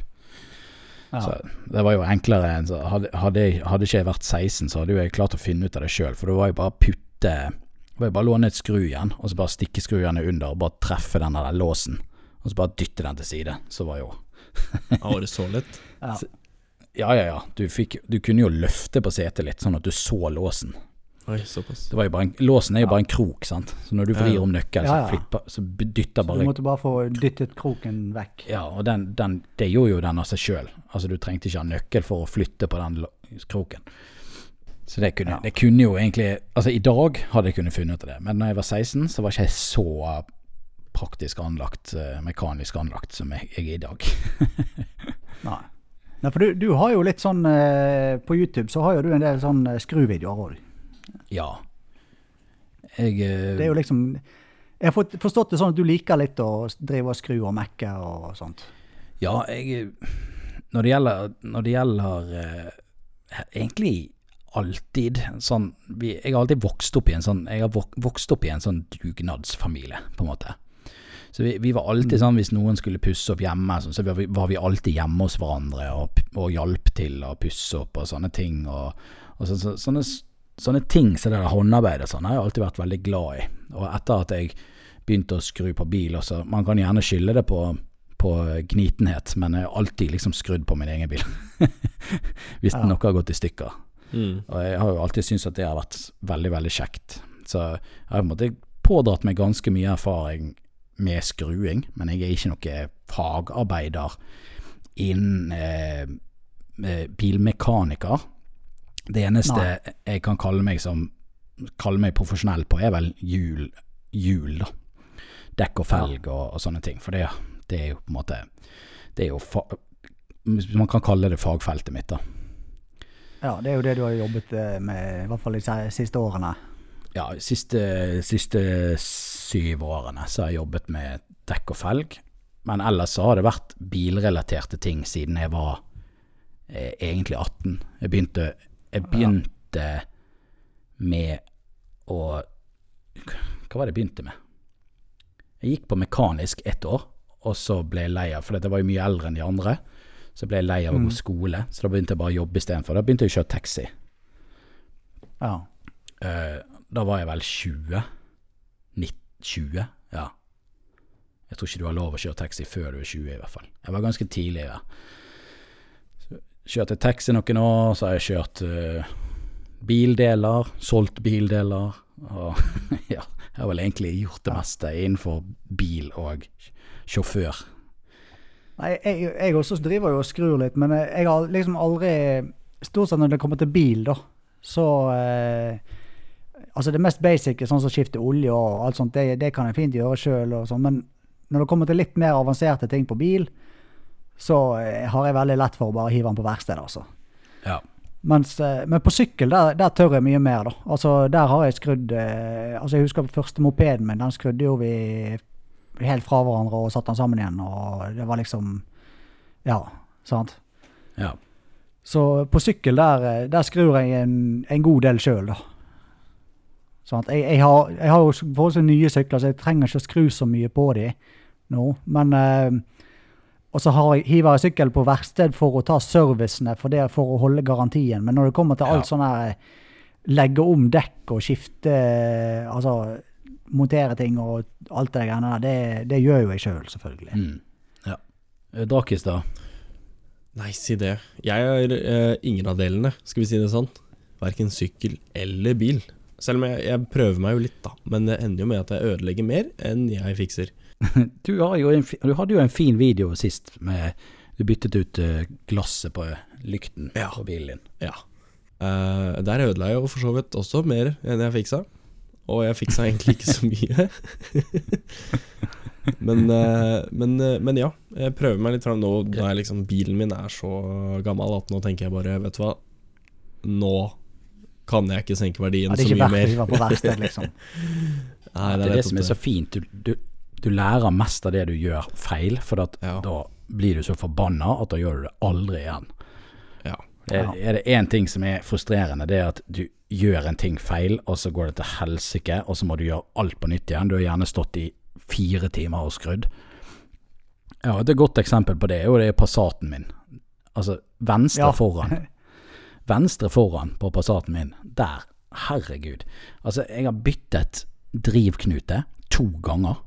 Ja. Så det var jo enklere enn så hadde, hadde, hadde ikke jeg vært 16, så hadde jo jeg klart å finne ut av det sjøl. For det var jo bare putte var jo bare låne et skrugjern, og så bare stikke skrujernet under og bare treffe den der låsen. Og så bare dytte den til side. Så var jo Var det så lett? Ja. Ja, ja, ja. Du, fikk, du kunne jo løfte på setet litt, sånn at du så låsen. Oi, såpass. Det var jo bare en, låsen er jo bare en krok, sant. Så når du vrir om nøkkelen, så, flipper, så dytter Så du måtte bare få dyttet kroken vekk. Ja, og den, den, det gjorde jo den av seg sjøl. Altså, du trengte ikke ha nøkkel for å flytte på den kroken. Så det kunne, Ja. det kunne jo egentlig Altså, i dag hadde jeg kunnet funnet ut av det, men da jeg var 16, så var ikke jeg så praktisk anlagt, eh, mekanisk anlagt som jeg, jeg er i dag. Nei. Nei, for du, du har jo litt sånn eh, På YouTube så har jo du en del sånn eh, skruvideoer òg. Ja. Jeg Det er jo liksom Jeg har forstått det sånn at du liker litt å drive og skru og mekke og sånt. Ja, jeg Når det gjelder, når det gjelder Egentlig alltid sånn vi, Jeg har alltid vokst opp i en sånn Jeg har vok, vokst opp i en sånn dugnadsfamilie, på en måte. Så vi, vi var alltid sånn hvis noen skulle pusse opp hjemme, sånn, så var vi, var vi alltid hjemme hos hverandre og, og hjalp til å pusse opp og sånne ting. Og, og så, så, sånne, sånne ting som det der håndarbeidet sånn, har jeg alltid vært veldig glad i. Og etter at jeg begynte å skru på bil også, man kan gjerne skylde det på på gnitenhet, men jeg har alltid liksom skrudd på min egen bil. Hvis Ja. noe har gått i stykker. Mm. Og jeg har jo alltid syntes at det har vært veldig, veldig kjekt. Så jeg har på en måte pådratt meg ganske mye erfaring med skruing, men jeg er ikke noe fagarbeider innen eh, eh, bilmekaniker. Det eneste jeg kan kalle meg som kalle meg profesjonell på, er vel hjul, hjul da. Dekk og felg og, og sånne ting. For det, det er jo på en måte Det er jo fa Man kan kalle det fagfeltet mitt, da. Ja, det er jo det du har jobbet eh, med, i hvert fall de siste årene. ja, siste, siste syv årene så har jeg jobbet med dekk og felg. Men ellers så har det vært bilrelaterte ting siden jeg var eh, egentlig 18. Jeg begynte, jeg begynte med å Hva var det jeg begynte med? Jeg gikk på mekanisk ett år, og så ble jeg lei av For jeg var jo mye eldre enn de andre. Så ble jeg lei av å gå skole, så da begynte jeg bare å jobbe istedenfor. Da begynte jeg å kjøre taxi. Ja. Eh, da var jeg vel 20. 19, 20, ja. Jeg tror ikke du har lov å kjøre taxi før du er 20 i hvert fall. Jeg var ganske tidlig der. Så Kjørte taxi noen år, så har jeg kjørt uh, bildeler, solgt bildeler. Og ja, jeg har vel egentlig gjort det meste innenfor bil og sjåfør. Nei, jeg, jeg også driver jo og skrur litt, men jeg har liksom aldri Stort sett når det kommer til bil, da, så eh, Altså det mest basic, sånn som skifte olje og alt sånt, det, det kan jeg fint gjøre sjøl, sånn, men når det kommer til litt mer avanserte ting på bil, så eh, har jeg veldig lett for å bare hive den på verkstedet, altså. Ja. Mens, eh, men på sykkel, der, der tør jeg mye mer, da. Altså, der har jeg skrudd eh, Altså, jeg husker første mopeden min, den skrudde jo vi helt fra hverandre og satte den sammen igjen, og det var liksom Ja, sant. ja. Så på sykkel, der, der skrur jeg en, en god del sjøl, da. Sant? Jeg, jeg, har, jeg har jo forholdsvis nye sykler, så jeg trenger ikke å skru så mye på dem nå. Men eh, Og så har jeg, hiver jeg sykkel på verksted for å ta servicene for, det, for å holde garantien. Men når det kommer til alt Ja. sånn her Legge om dekk og skifte Altså montere ting og alt det greiene der, det, det gjør jo jeg sjøl, selv, selvfølgelig. Mm. ja. Eh, Drakis, da? Nei, si det. Jeg har eh, ingen av delene, skal vi si det sånn. Verken sykkel eller bil. Selv om jeg, jeg prøver meg jo litt, da. Men det ender jo med at jeg ødelegger mer enn jeg fikser. Du, har jo en, du hadde jo en fin video sist med Du byttet ut eh, glasset på lykten Ja. på bilen din. Ja. Uh, der ødela jeg jo for så vidt også mer enn jeg fiksa. Og jeg fiksa egentlig ikke så mye. men, uh, men, uh, men ja, jeg prøver meg litt fram nå. Da liksom, bilen min er så gammel at nå tenker jeg bare, vet du hva Nå kan jeg ikke senke verdien Ja, det er så ikke mye verdt å mer. hive på verksted, liksom. Nei, det er det det som er så fint. Du, du, du lærer mest av det du gjør feil, for at Ja. da blir du så forbanna at da gjør du det aldri igjen. Ja. Er, er det én ting som er frustrerende, det er at du gjør en ting feil, og så går det til helsike, og så må du gjøre alt på nytt igjen. Du har gjerne stått i fire timer og skrudd. Ja, et godt eksempel på det er jo det er Passaten min. Altså venstre Ja. foran. Venstre foran på Passaten min. Der. Herregud. Altså, jeg har byttet drivknute to ganger.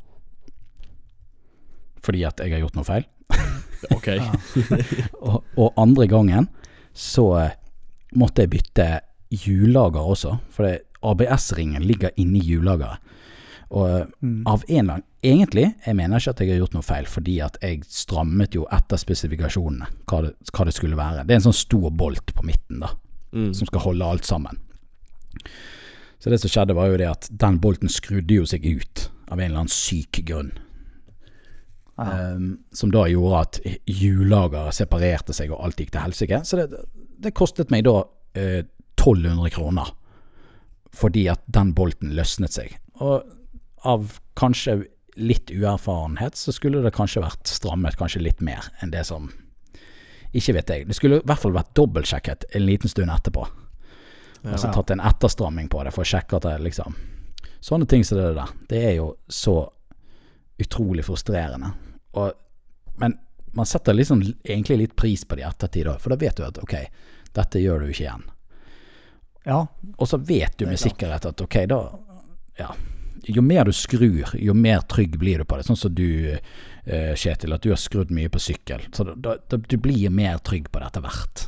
Fordi at jeg har gjort noe feil. Ok. Og, og andre gangen så eh, måtte jeg bytte hjullager også, for ABS-ringen ligger inni hjullageret. Og mm. av en eller annen Egentlig, jeg mener ikke at jeg har gjort noe feil, fordi at jeg strammet jo etter spesifikasjonene hva det, hva det skulle være. Det er en sånn stor bolt på midten, da, Mm. som skal holde alt sammen. Så det som skjedde, var jo det at den bolten skrudde jo seg ut av en eller annen syk grunn. Um, som da gjorde at hjullageret separerte seg og alt gikk til helsike. Så det, det kostet meg da eh, 1200 kroner fordi at den bolten løsnet seg. Og av kanskje litt uerfarenhet så skulle det kanskje vært strammet kanskje litt mer enn det som Ikke vet jeg. Det skulle i hvert fall vært dobbeltsjekket en liten stund etterpå. Altså tatt en etterstramming på det for å sjekke at det liksom Sånne ting som det der. Det er jo så utrolig frustrerende. Og, men man setter liksom egentlig litt pris på det i ettertid òg, for da vet du at ok, dette gjør du ikke igjen. Ja, Og så vet du med klart. sikkerhet at ok, da Ja. Jo mer du skrur, jo mer trygg blir du på det. Sånn som du, eh, Kjetil, at du har skrudd mye på sykkel. Så da, da, du blir mer trygg på det etter hvert.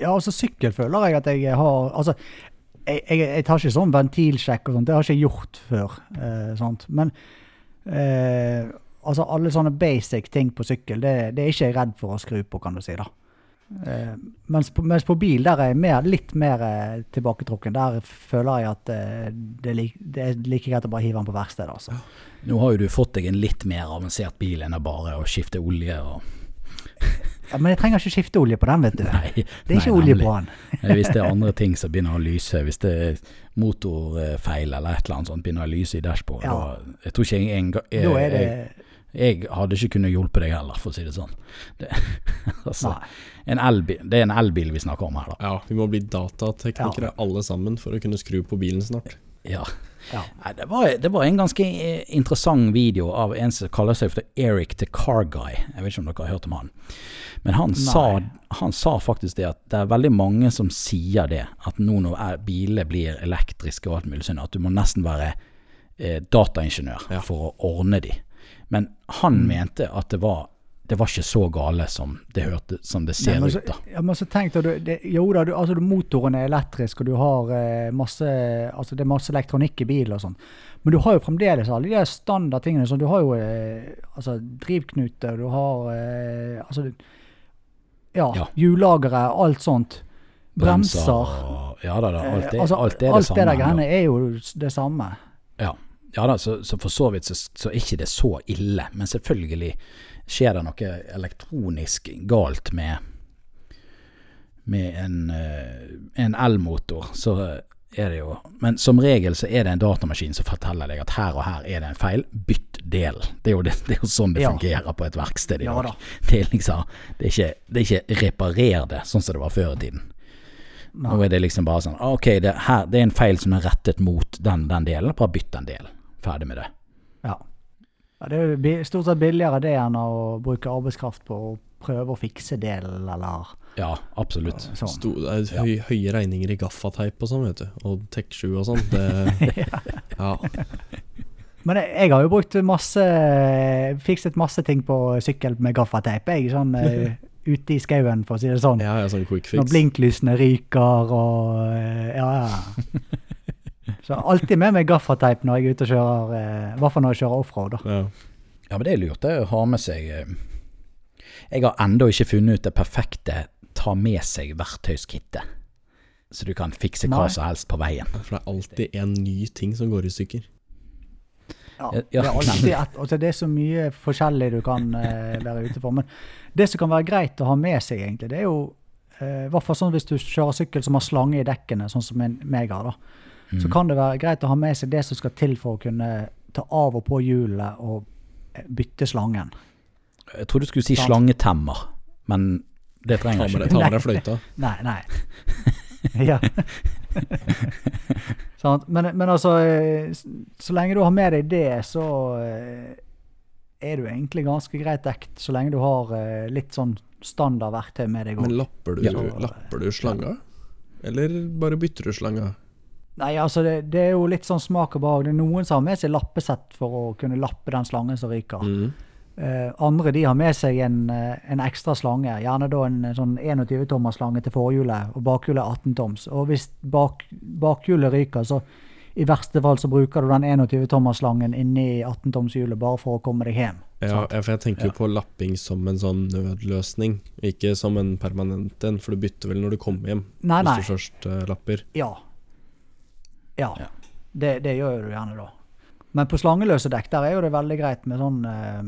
Ja, altså sykkel føler jeg at jeg har Altså, jeg, jeg, jeg tar ikke sånn ventilsjekk og sånt, det har ikke jeg gjort før. Eh, sånt. Men eh, altså alle sånne basic ting på sykkel, det, det er ikke jeg redd for å skru på, kan du si. da. Eh, mens, på, mens på bil der er jeg mer, litt mer uh, tilbaketrukken. Der føler jeg at uh, det, like, det er like greit å bare hive den på verkstedet. Altså. Nå har jo du fått deg en litt mer avansert bil enn bare å skifte olje og Ja, men jeg trenger ikke skifte olje på den, vet du. Nei, det er ikke olje på den. Hvis det er andre ting som begynner å lyse, hvis det er motorfeil eller et eller annet sånt begynner å lyse i dashbordet, Ja. Jeg tror ikke jeg engang Da er det jeg, hadde ikke kunnet hjulpet deg heller, for å si det sånn. Det, altså, en elbil, det er en elbil vi snakker om her, da. Ja, vi må bli datateknikere alle sammen for å kunne skru på bilen snart. Ja. Ja. Nei, det, var, det var en ganske eh, interessant video av en som kaller seg for Eric the Car Guy. Jeg vet ikke om dere har hørt om han. Men han sa, han sa faktisk det at det er veldig mange som sier det, at nå når biler blir elektriske og alt mulig sånn, at du må nesten være eh, dataingeniør Ja. for å ordne de. Men han Mm. mente at det var, det var ikke så gale som det hørte, som det ser Nei, men ut da. ja, men så tenk det, jo da, du, altså, motoren er elektrisk, og du har eh, masse altså, det er masse elektronikk i bilen og sånn. Men du har jo fremdeles alle de standardtingene. Sånn, du har jo eh, altså, drivknute, du har eh, altså, ja, Ja. hjullagere, alt sånt. Bremser. og- Ja da, da alt, det, Eh, altså, alt er det alt samme. det der greiene er jo det samme. Ja, ja da, så, så for så vidt så, så er ikke det så ille. Men selvfølgelig skjer det noe elektronisk galt med med en, eh, en elmotor, så er det jo Men som regel så er det en datamaskin som forteller deg at her og her er det en feil. Bytt del. Det er jo, det, det er jo sånn det Ja. fungerer på et verksted i Ja dag. Det er liksom Det er ikke, det er ikke reparer det, sånn som det var før i tiden. Nei. Nå er det liksom bare sånn Ok, det, her, det er en feil som er rettet mot den, den delen. Bare bytt den delen. Ferdig med det. Ja. ja. Det er jo stort sett billigere det enn å bruke arbeidskraft på å prøve å fikse delen, eller Ja, absolutt. sånn. Sto, er høy, høye regninger i gaffateip og sånn, vet du. Og Tech7 og sånn. Det, ja. Men jeg, jeg har jo brukt masse Fikset masse ting på sykkel med gaffateip. Jeg sånn eh, ute i skauen, for å si det sånn. Ja, ja, sånn quick fix. Når blinklysene ryker og eh, Ja, ja. Så alltid med meg gaffateip når jeg er ute og kjører, eh, i hvert fall når jeg kjører offroad. Ja. Ja, men det er lurt det å ha med seg eh, Jeg har ennå ikke funnet ut det perfekte ta med seg verktøyskittet. Så du kan fikse hva Nei. som helst på veien. For det er alltid en ny ting som går i stykker. Ja, Ja, det, er alltid et, altså det er så mye forskjellig du kan uh, være ute for. Men det som kan være greit å ha med seg, egentlig, det er jo i hvert fall sånn hvis du kjører sykkel som har slange i dekkene, sånn som en, meg har, da. Så Mm. kan det være greit å ha med seg det som skal til for å kunne ta av og på hjulet og bytte slangen. Jeg trodde du skulle si slangetemmer, men det trenger jeg ikke ta med deg fløyta. Nei, nei. ja. Sant? men, men altså, eh, så lenge du har med deg det, så eh, er du egentlig ganske greit dekt. Så lenge du har eh, litt sånn standardverktøy med deg Men lapper du, Ja. lapper du slanger? Eller bare bytter du slanga? Nei, altså, det, det er jo litt sånn smak og behag. Det er noen som har med seg lappesett for å kunne lappe den slangen som ryker. Mm. Uh, andre de har med seg en, eh, en ekstra slange, gjerne da en sånn 21 tommers slange til forhjulet, og bakhjulet er 18 toms. Og hvis bak, bakhjulet ryker, så i verste fall så bruker du den 21 tommers slangen inni 18 tomshjulet bare for å komme deg hjem. Ja, ja, for jeg tenker Ja. jo på lapping som en sånn nødløsning, ikke som en permanent en, for du bytter vel når du kommer hjem, Nei, nei. hvis du først uh, lapper. Ja. Ja. Ja. Det, det gjør du gjerne da. Men på slangeløse dekk der er jo det veldig greit med sånn eh,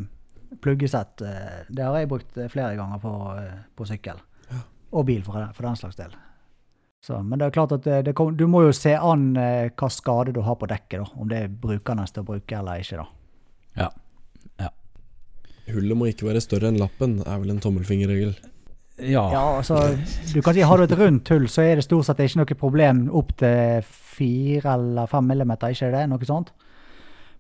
pluggesett. Eh, det har jeg brukt eh, flere ganger på, eh, på sykkel. Og bil, for, for den slags del. Så, men det er klart at det, det kom, du må jo se an eh, hva skade du har på dekket, da. Om det er brukende til å bruke eller ikke, da. Ja. Hullet må ikke være større enn lappen, er vel en tommelfingerregel. Ja. Ja, altså, du kan si Har du et rundt hull, så er det stort sett ikke noe problem opp til fire eller fem millimeter, ikke det? Noe sånt.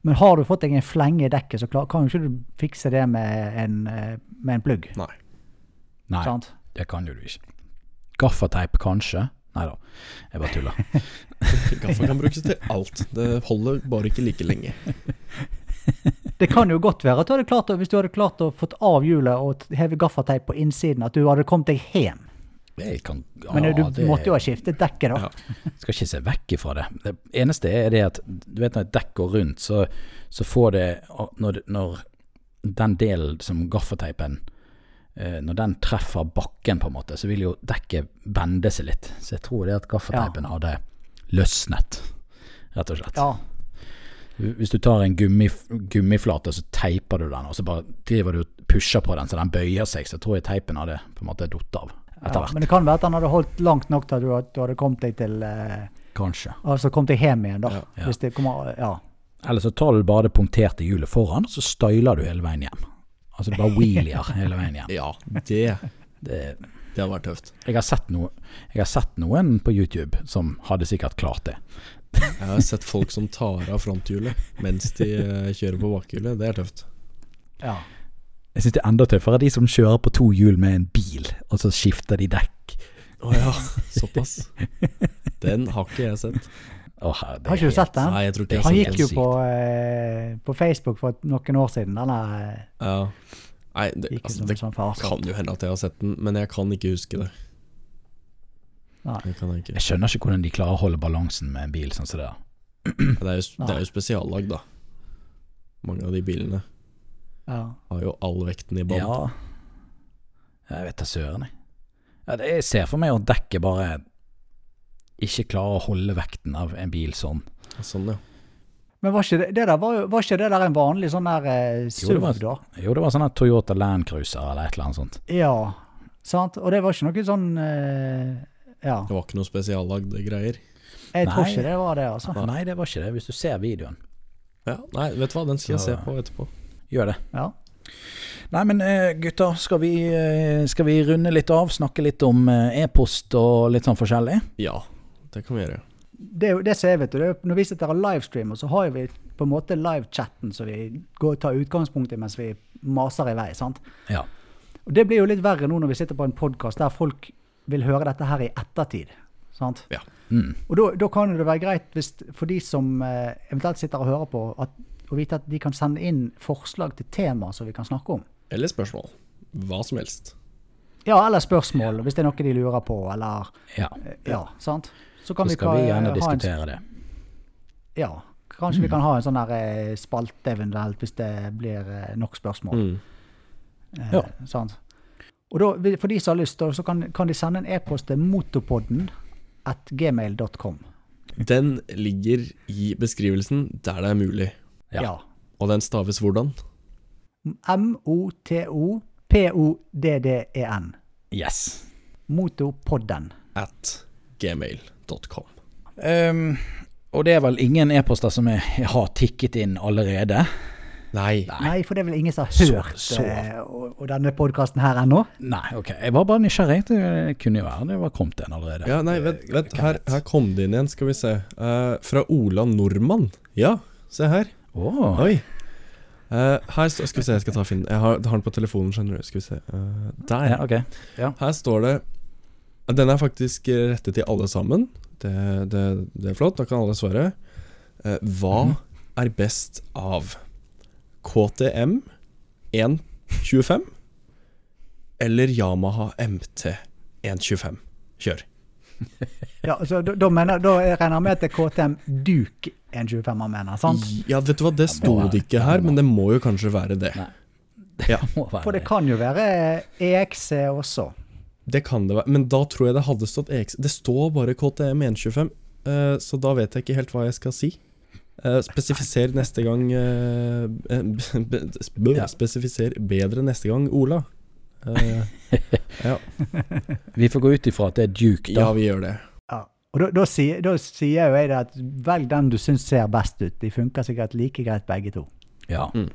Men har du fått deg en flenge i dekket, så klar, kan jo ikke du fikse det med en, eh, med en plugg. Nei. Nei, Sant? det kan jo du ikke. Gaffateip kanskje? Nei da, jeg bare tuller. Gaffa kan brukes til alt. Det holder bare ikke like lenge. Det kan jo godt være at du hadde klart å, hvis du hadde klart å fått av hjulet og heve gaffateip på innsiden, at du hadde kommet deg hjem. Kan, ja, Men du det- måtte jo ha skiftet dekket, da. Ja. skal ikke se vekk ifra det. Det eneste er det at du vet når et dekk går rundt, så, så får det når, når den delen som gaffateipen eh, Når den treffer bakken, på en måte, så vil jo dekket bende seg litt. Så jeg tror det at gaffateipen hadde løsnet, rett og slett. Ja. Hvis du tar en gummi, gummiflate, så teiper du den, og så bare driver du og pusher på den så den bøyer seg, så tror jeg teipen hadde på en måte datt av etter ja. hvert. Men det kan være at den hadde holdt langt nok til at du, hadde kommet deg til eh, Kanskje. Altså kommet deg hjem igjen, da. Ja. Ja. Hvis det kommer Ja. Eller så tar du bare det punkterte hjulet foran, og så styler du hele veien hjem. Altså du bare wheelier hele veien hjem. Ja, det, Det, det hadde vært tøft. jeg, har sett noe, jeg har sett noen på YouTube som hadde sikkert klart det. Jeg har sett folk som tar av fronthjulet mens de eh, kjører på bakhjulet. Det er tøft. ja. Jeg syns det er enda tøffere de som kjører på to hjul med en bil, og så skifter de dekk. Å ja, såpass. Den har ikke jeg sett. Oh, Har ikke helt... du sett den? Nei, jeg tror ikke Det jeg Han gikk jo på, eh, på Facebook for noen år siden. Den er, Ja. Nei, det, altså, som det sånn kan jo hende at jeg har sett den, men jeg kan ikke huske det. Nei. Det kan jeg ikke. Jeg skjønner ikke hvordan de klarer å holde balansen med en bil sånn som det der. Det er jo, det er jo spesiallag, da. Mange av de bilene Ja. har jo all vekten i bånn. Ja, jeg vet da søren, jeg. Ja, det, jeg ser for meg at dekket bare ikke klarer å holde vekten av en bil sånn. Sånn, ja. Men var ikke det, det der, var, var ikke det der en vanlig sånn der eh, SUV, da? Jo, det var sånn Toyota Land Cruiser eller et eller annet sånt. Ja. Sant? Og det var ikke noe sånn eh, Ja. Det var ikke noe spesiallagde greier. Jeg tror Nei. ikke det var det, altså. Nei, det var ikke det, hvis du ser videoen. Ja, Nei, vet du hva, den skal jeg se på etterpå. Gjør det. Ja. Nei, men eh, gutter, skal vi, eh, skal vi runde litt av? Snakke litt om eh, e-post og litt sånn forskjellig? Ja, det kan vi gjøre. Det, er jo- det som er, vet du, det er, når vi sitter og livestreamer, så har vi på en måte livechatten som vi går, tar utgangspunkt i mens vi maser i vei. sant? Ja. Og Det blir jo litt verre nå når vi sitter på en podkast der folk vil høre dette her i ettertid. sant? Ja. Mm. Og da, da kan det være greit hvis, for de som eh, eventuelt sitter og hører på, at, å vite at de kan sende inn forslag til temaer som vi kan snakke om. Eller spørsmål. Hva som helst. Ja, eller spørsmål, hvis det er noe de lurer på, eller Ja. Ja, sant? Så Så kan vi, skal ka- vi gjerne ha en, diskutere det. Ja. Kanskje vi kan ha en sånn eh, spalte eventuelt, hvis det blir eh, nok spørsmål. Mm. Eh, Ja. sant? Og da, for de som har lyst, da, så kan, kan de sende en e-post til motopodden at gmail.com. Den ligger i beskrivelsen der det er mulig. Ja. Ja. Og den staves hvordan? M-O-T-O-P-O-D-D-E-N. Yes. Motopodden. At gmail.com. Um, og det er vel ingen e-poster som er, har tikket inn allerede? Nei. Nei, for det er vel ingen som har hørt så. så. og, og denne podkasten her ennå? Nei, ok. Jeg var bare nysgjerrig. Det kunne jo være det var kommet en allerede. Ja, nei, vent, Eh, vent. Her, her kom det inn igjen, skal vi se. Uh, fra Ola Nordmann. Ja, se her. Åh, Oi. Uh, her står Skal vi se, jeg skal ta Finn. Jeg har, har den på telefonen, skjønner du. Skal vi se. Uh, der. ja, ok. Ja. Her står det Den er faktisk eh, rettet til alle sammen. Det, det, det er flott, da kan alle svare. Eh, hva mm. er best av KTM 125 eller Yamaha MT 125? Kjør. Ja, så da, da, mener, da regner jeg med at det er KTM Duke 125 han mener, sant? Ja, vet du hva, det sto det ikke her, men det må jo kanskje være det. Nei. Ja, For det kan jo være EXC også. det kan det være. Men da tror jeg det hadde stått EXC. Det står bare KTM 125, eh, så da vet jeg ikke helt hva jeg skal si. Eh, spesifiser neste gang uh, be, be, b- Ja. Spesifiser bedre neste gang, Ola. Uh, ja. Vi får gå ut ifra at det er Duke, da. ja, vi gjør det. Ja. Og da, da, sier, da sier jo jeg det at velg den du syns ser best ut. De funker sikkert like greit begge to. Ja. Mm.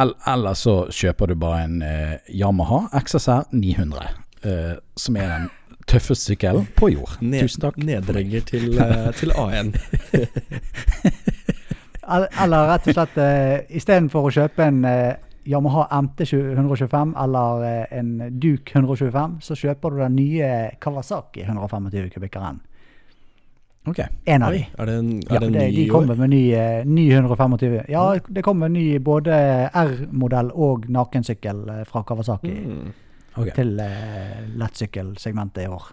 El- Eller så kjøper du bare en eh, Yamaha XSR 900, eh, som er den tøffeste sykkelen på jord. Ned, Tusen takk. Nedrenger til, eh, til A1. Eller, rett og slett uh, istedenfor å kjøpe en uh, Yamaha MT 125 eller uh, en Duke 125, så kjøper du den nye Kawasaki 125 kubikkeren. Ok. En av Oi, de. er det en, Ja, er det en ny de kommer med ny, uh, ny 125. Ja, det kommer ny både R-modell og nakensykkel fra Kawasaki Mm. Ok. til uh, lettsykkelsegmentet i år.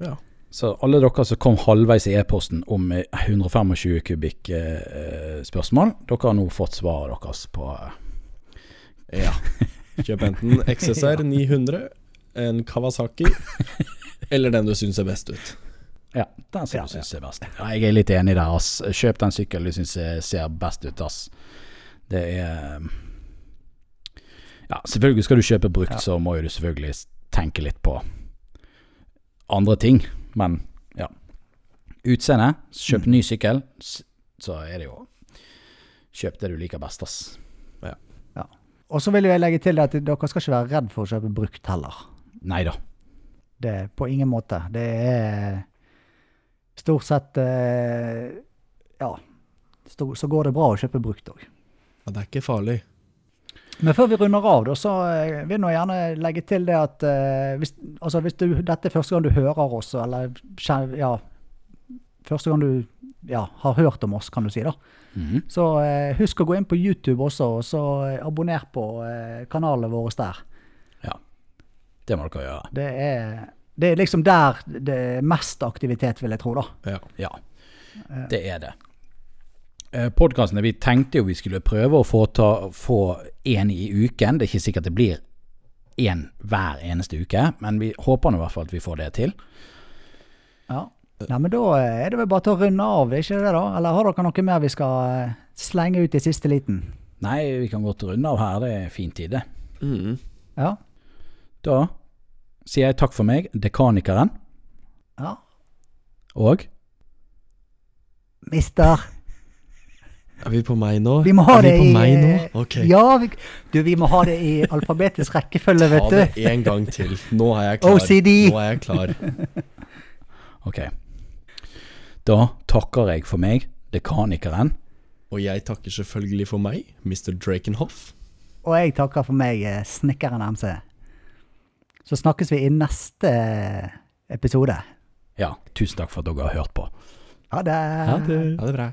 Ja. Så alle dere som kom halvveis i e-posten om eh, 125 kubikk eh, spørsmål, dere har nå fått svaret deres på eh, Ja. Kjøp enten XSR 900, en Kawasaki, eller den du syns ser best ut. Ja, den som Ja, du syns er best. Ja, jeg er litt enig der, ass. Kjøp den sykkelen du syns ser best ut, ass. Det er Ja, selvfølgelig skal du kjøpe brukt, Ja. så må jo du selvfølgelig tenke litt på andre ting, men ja. Utseende, kjøp Mm. ny sykkel, så er det jo Kjøp det du liker best, ass. Og så vil jeg legge til at dere skal ikke være redd for å kjøpe brukt heller. Nei da. Det er på ingen måte. Det er stort sett eh, Ja. Så går det bra å kjøpe brukt òg. Ja, det er ikke farlig. Men før vi runder av, da, så eh, vil jeg gjerne legge til det at eh, hvis, altså hvis du, dette er første gang du hører oss, eller ja, første gang du ja, har hørt om oss, kan du si, da. Mhm. Så eh, husk å gå inn på YouTube også, og så abonner på eh, kanalene våre der. Det må dere gjøre. Det er, det er liksom der det er mest aktivitet, vil jeg tro, da. Ja. Ja, det er det. Podkastene, vi tenkte jo vi skulle prøve å få, ta, få en i uken. Det er ikke sikkert det blir én hver eneste uke, men vi håper nå i hvert fall at vi får det til. Ja. Nei, men da er det vel bare til å runde av, ikke det da? Eller har dere noe mer vi skal eh, slenge ut i siste liten? Nei, vi kan godt runde av her. Det er fin tid, det. Mm. Ja. Da sier jeg takk for meg, dekanikeren, ja. og Mister. Er vi på meg nå? Vi må ha er det vi på i meg nå? Okay. Ja, vi, du, vi må ha det i alfabetisk rekkefølge, Ta det en gang til. Nå er jeg klar. OCD. Nå er jeg klar. Ok. Da takker jeg for meg, dekanikeren. Og jeg takker selvfølgelig for meg, Mr. Drakenhoff. Og jeg takker for meg, eh, snekkeren MC. Så snakkes vi i neste episode. Ja, tusen takk for at dere har hørt på. Ha det. Ha det bra.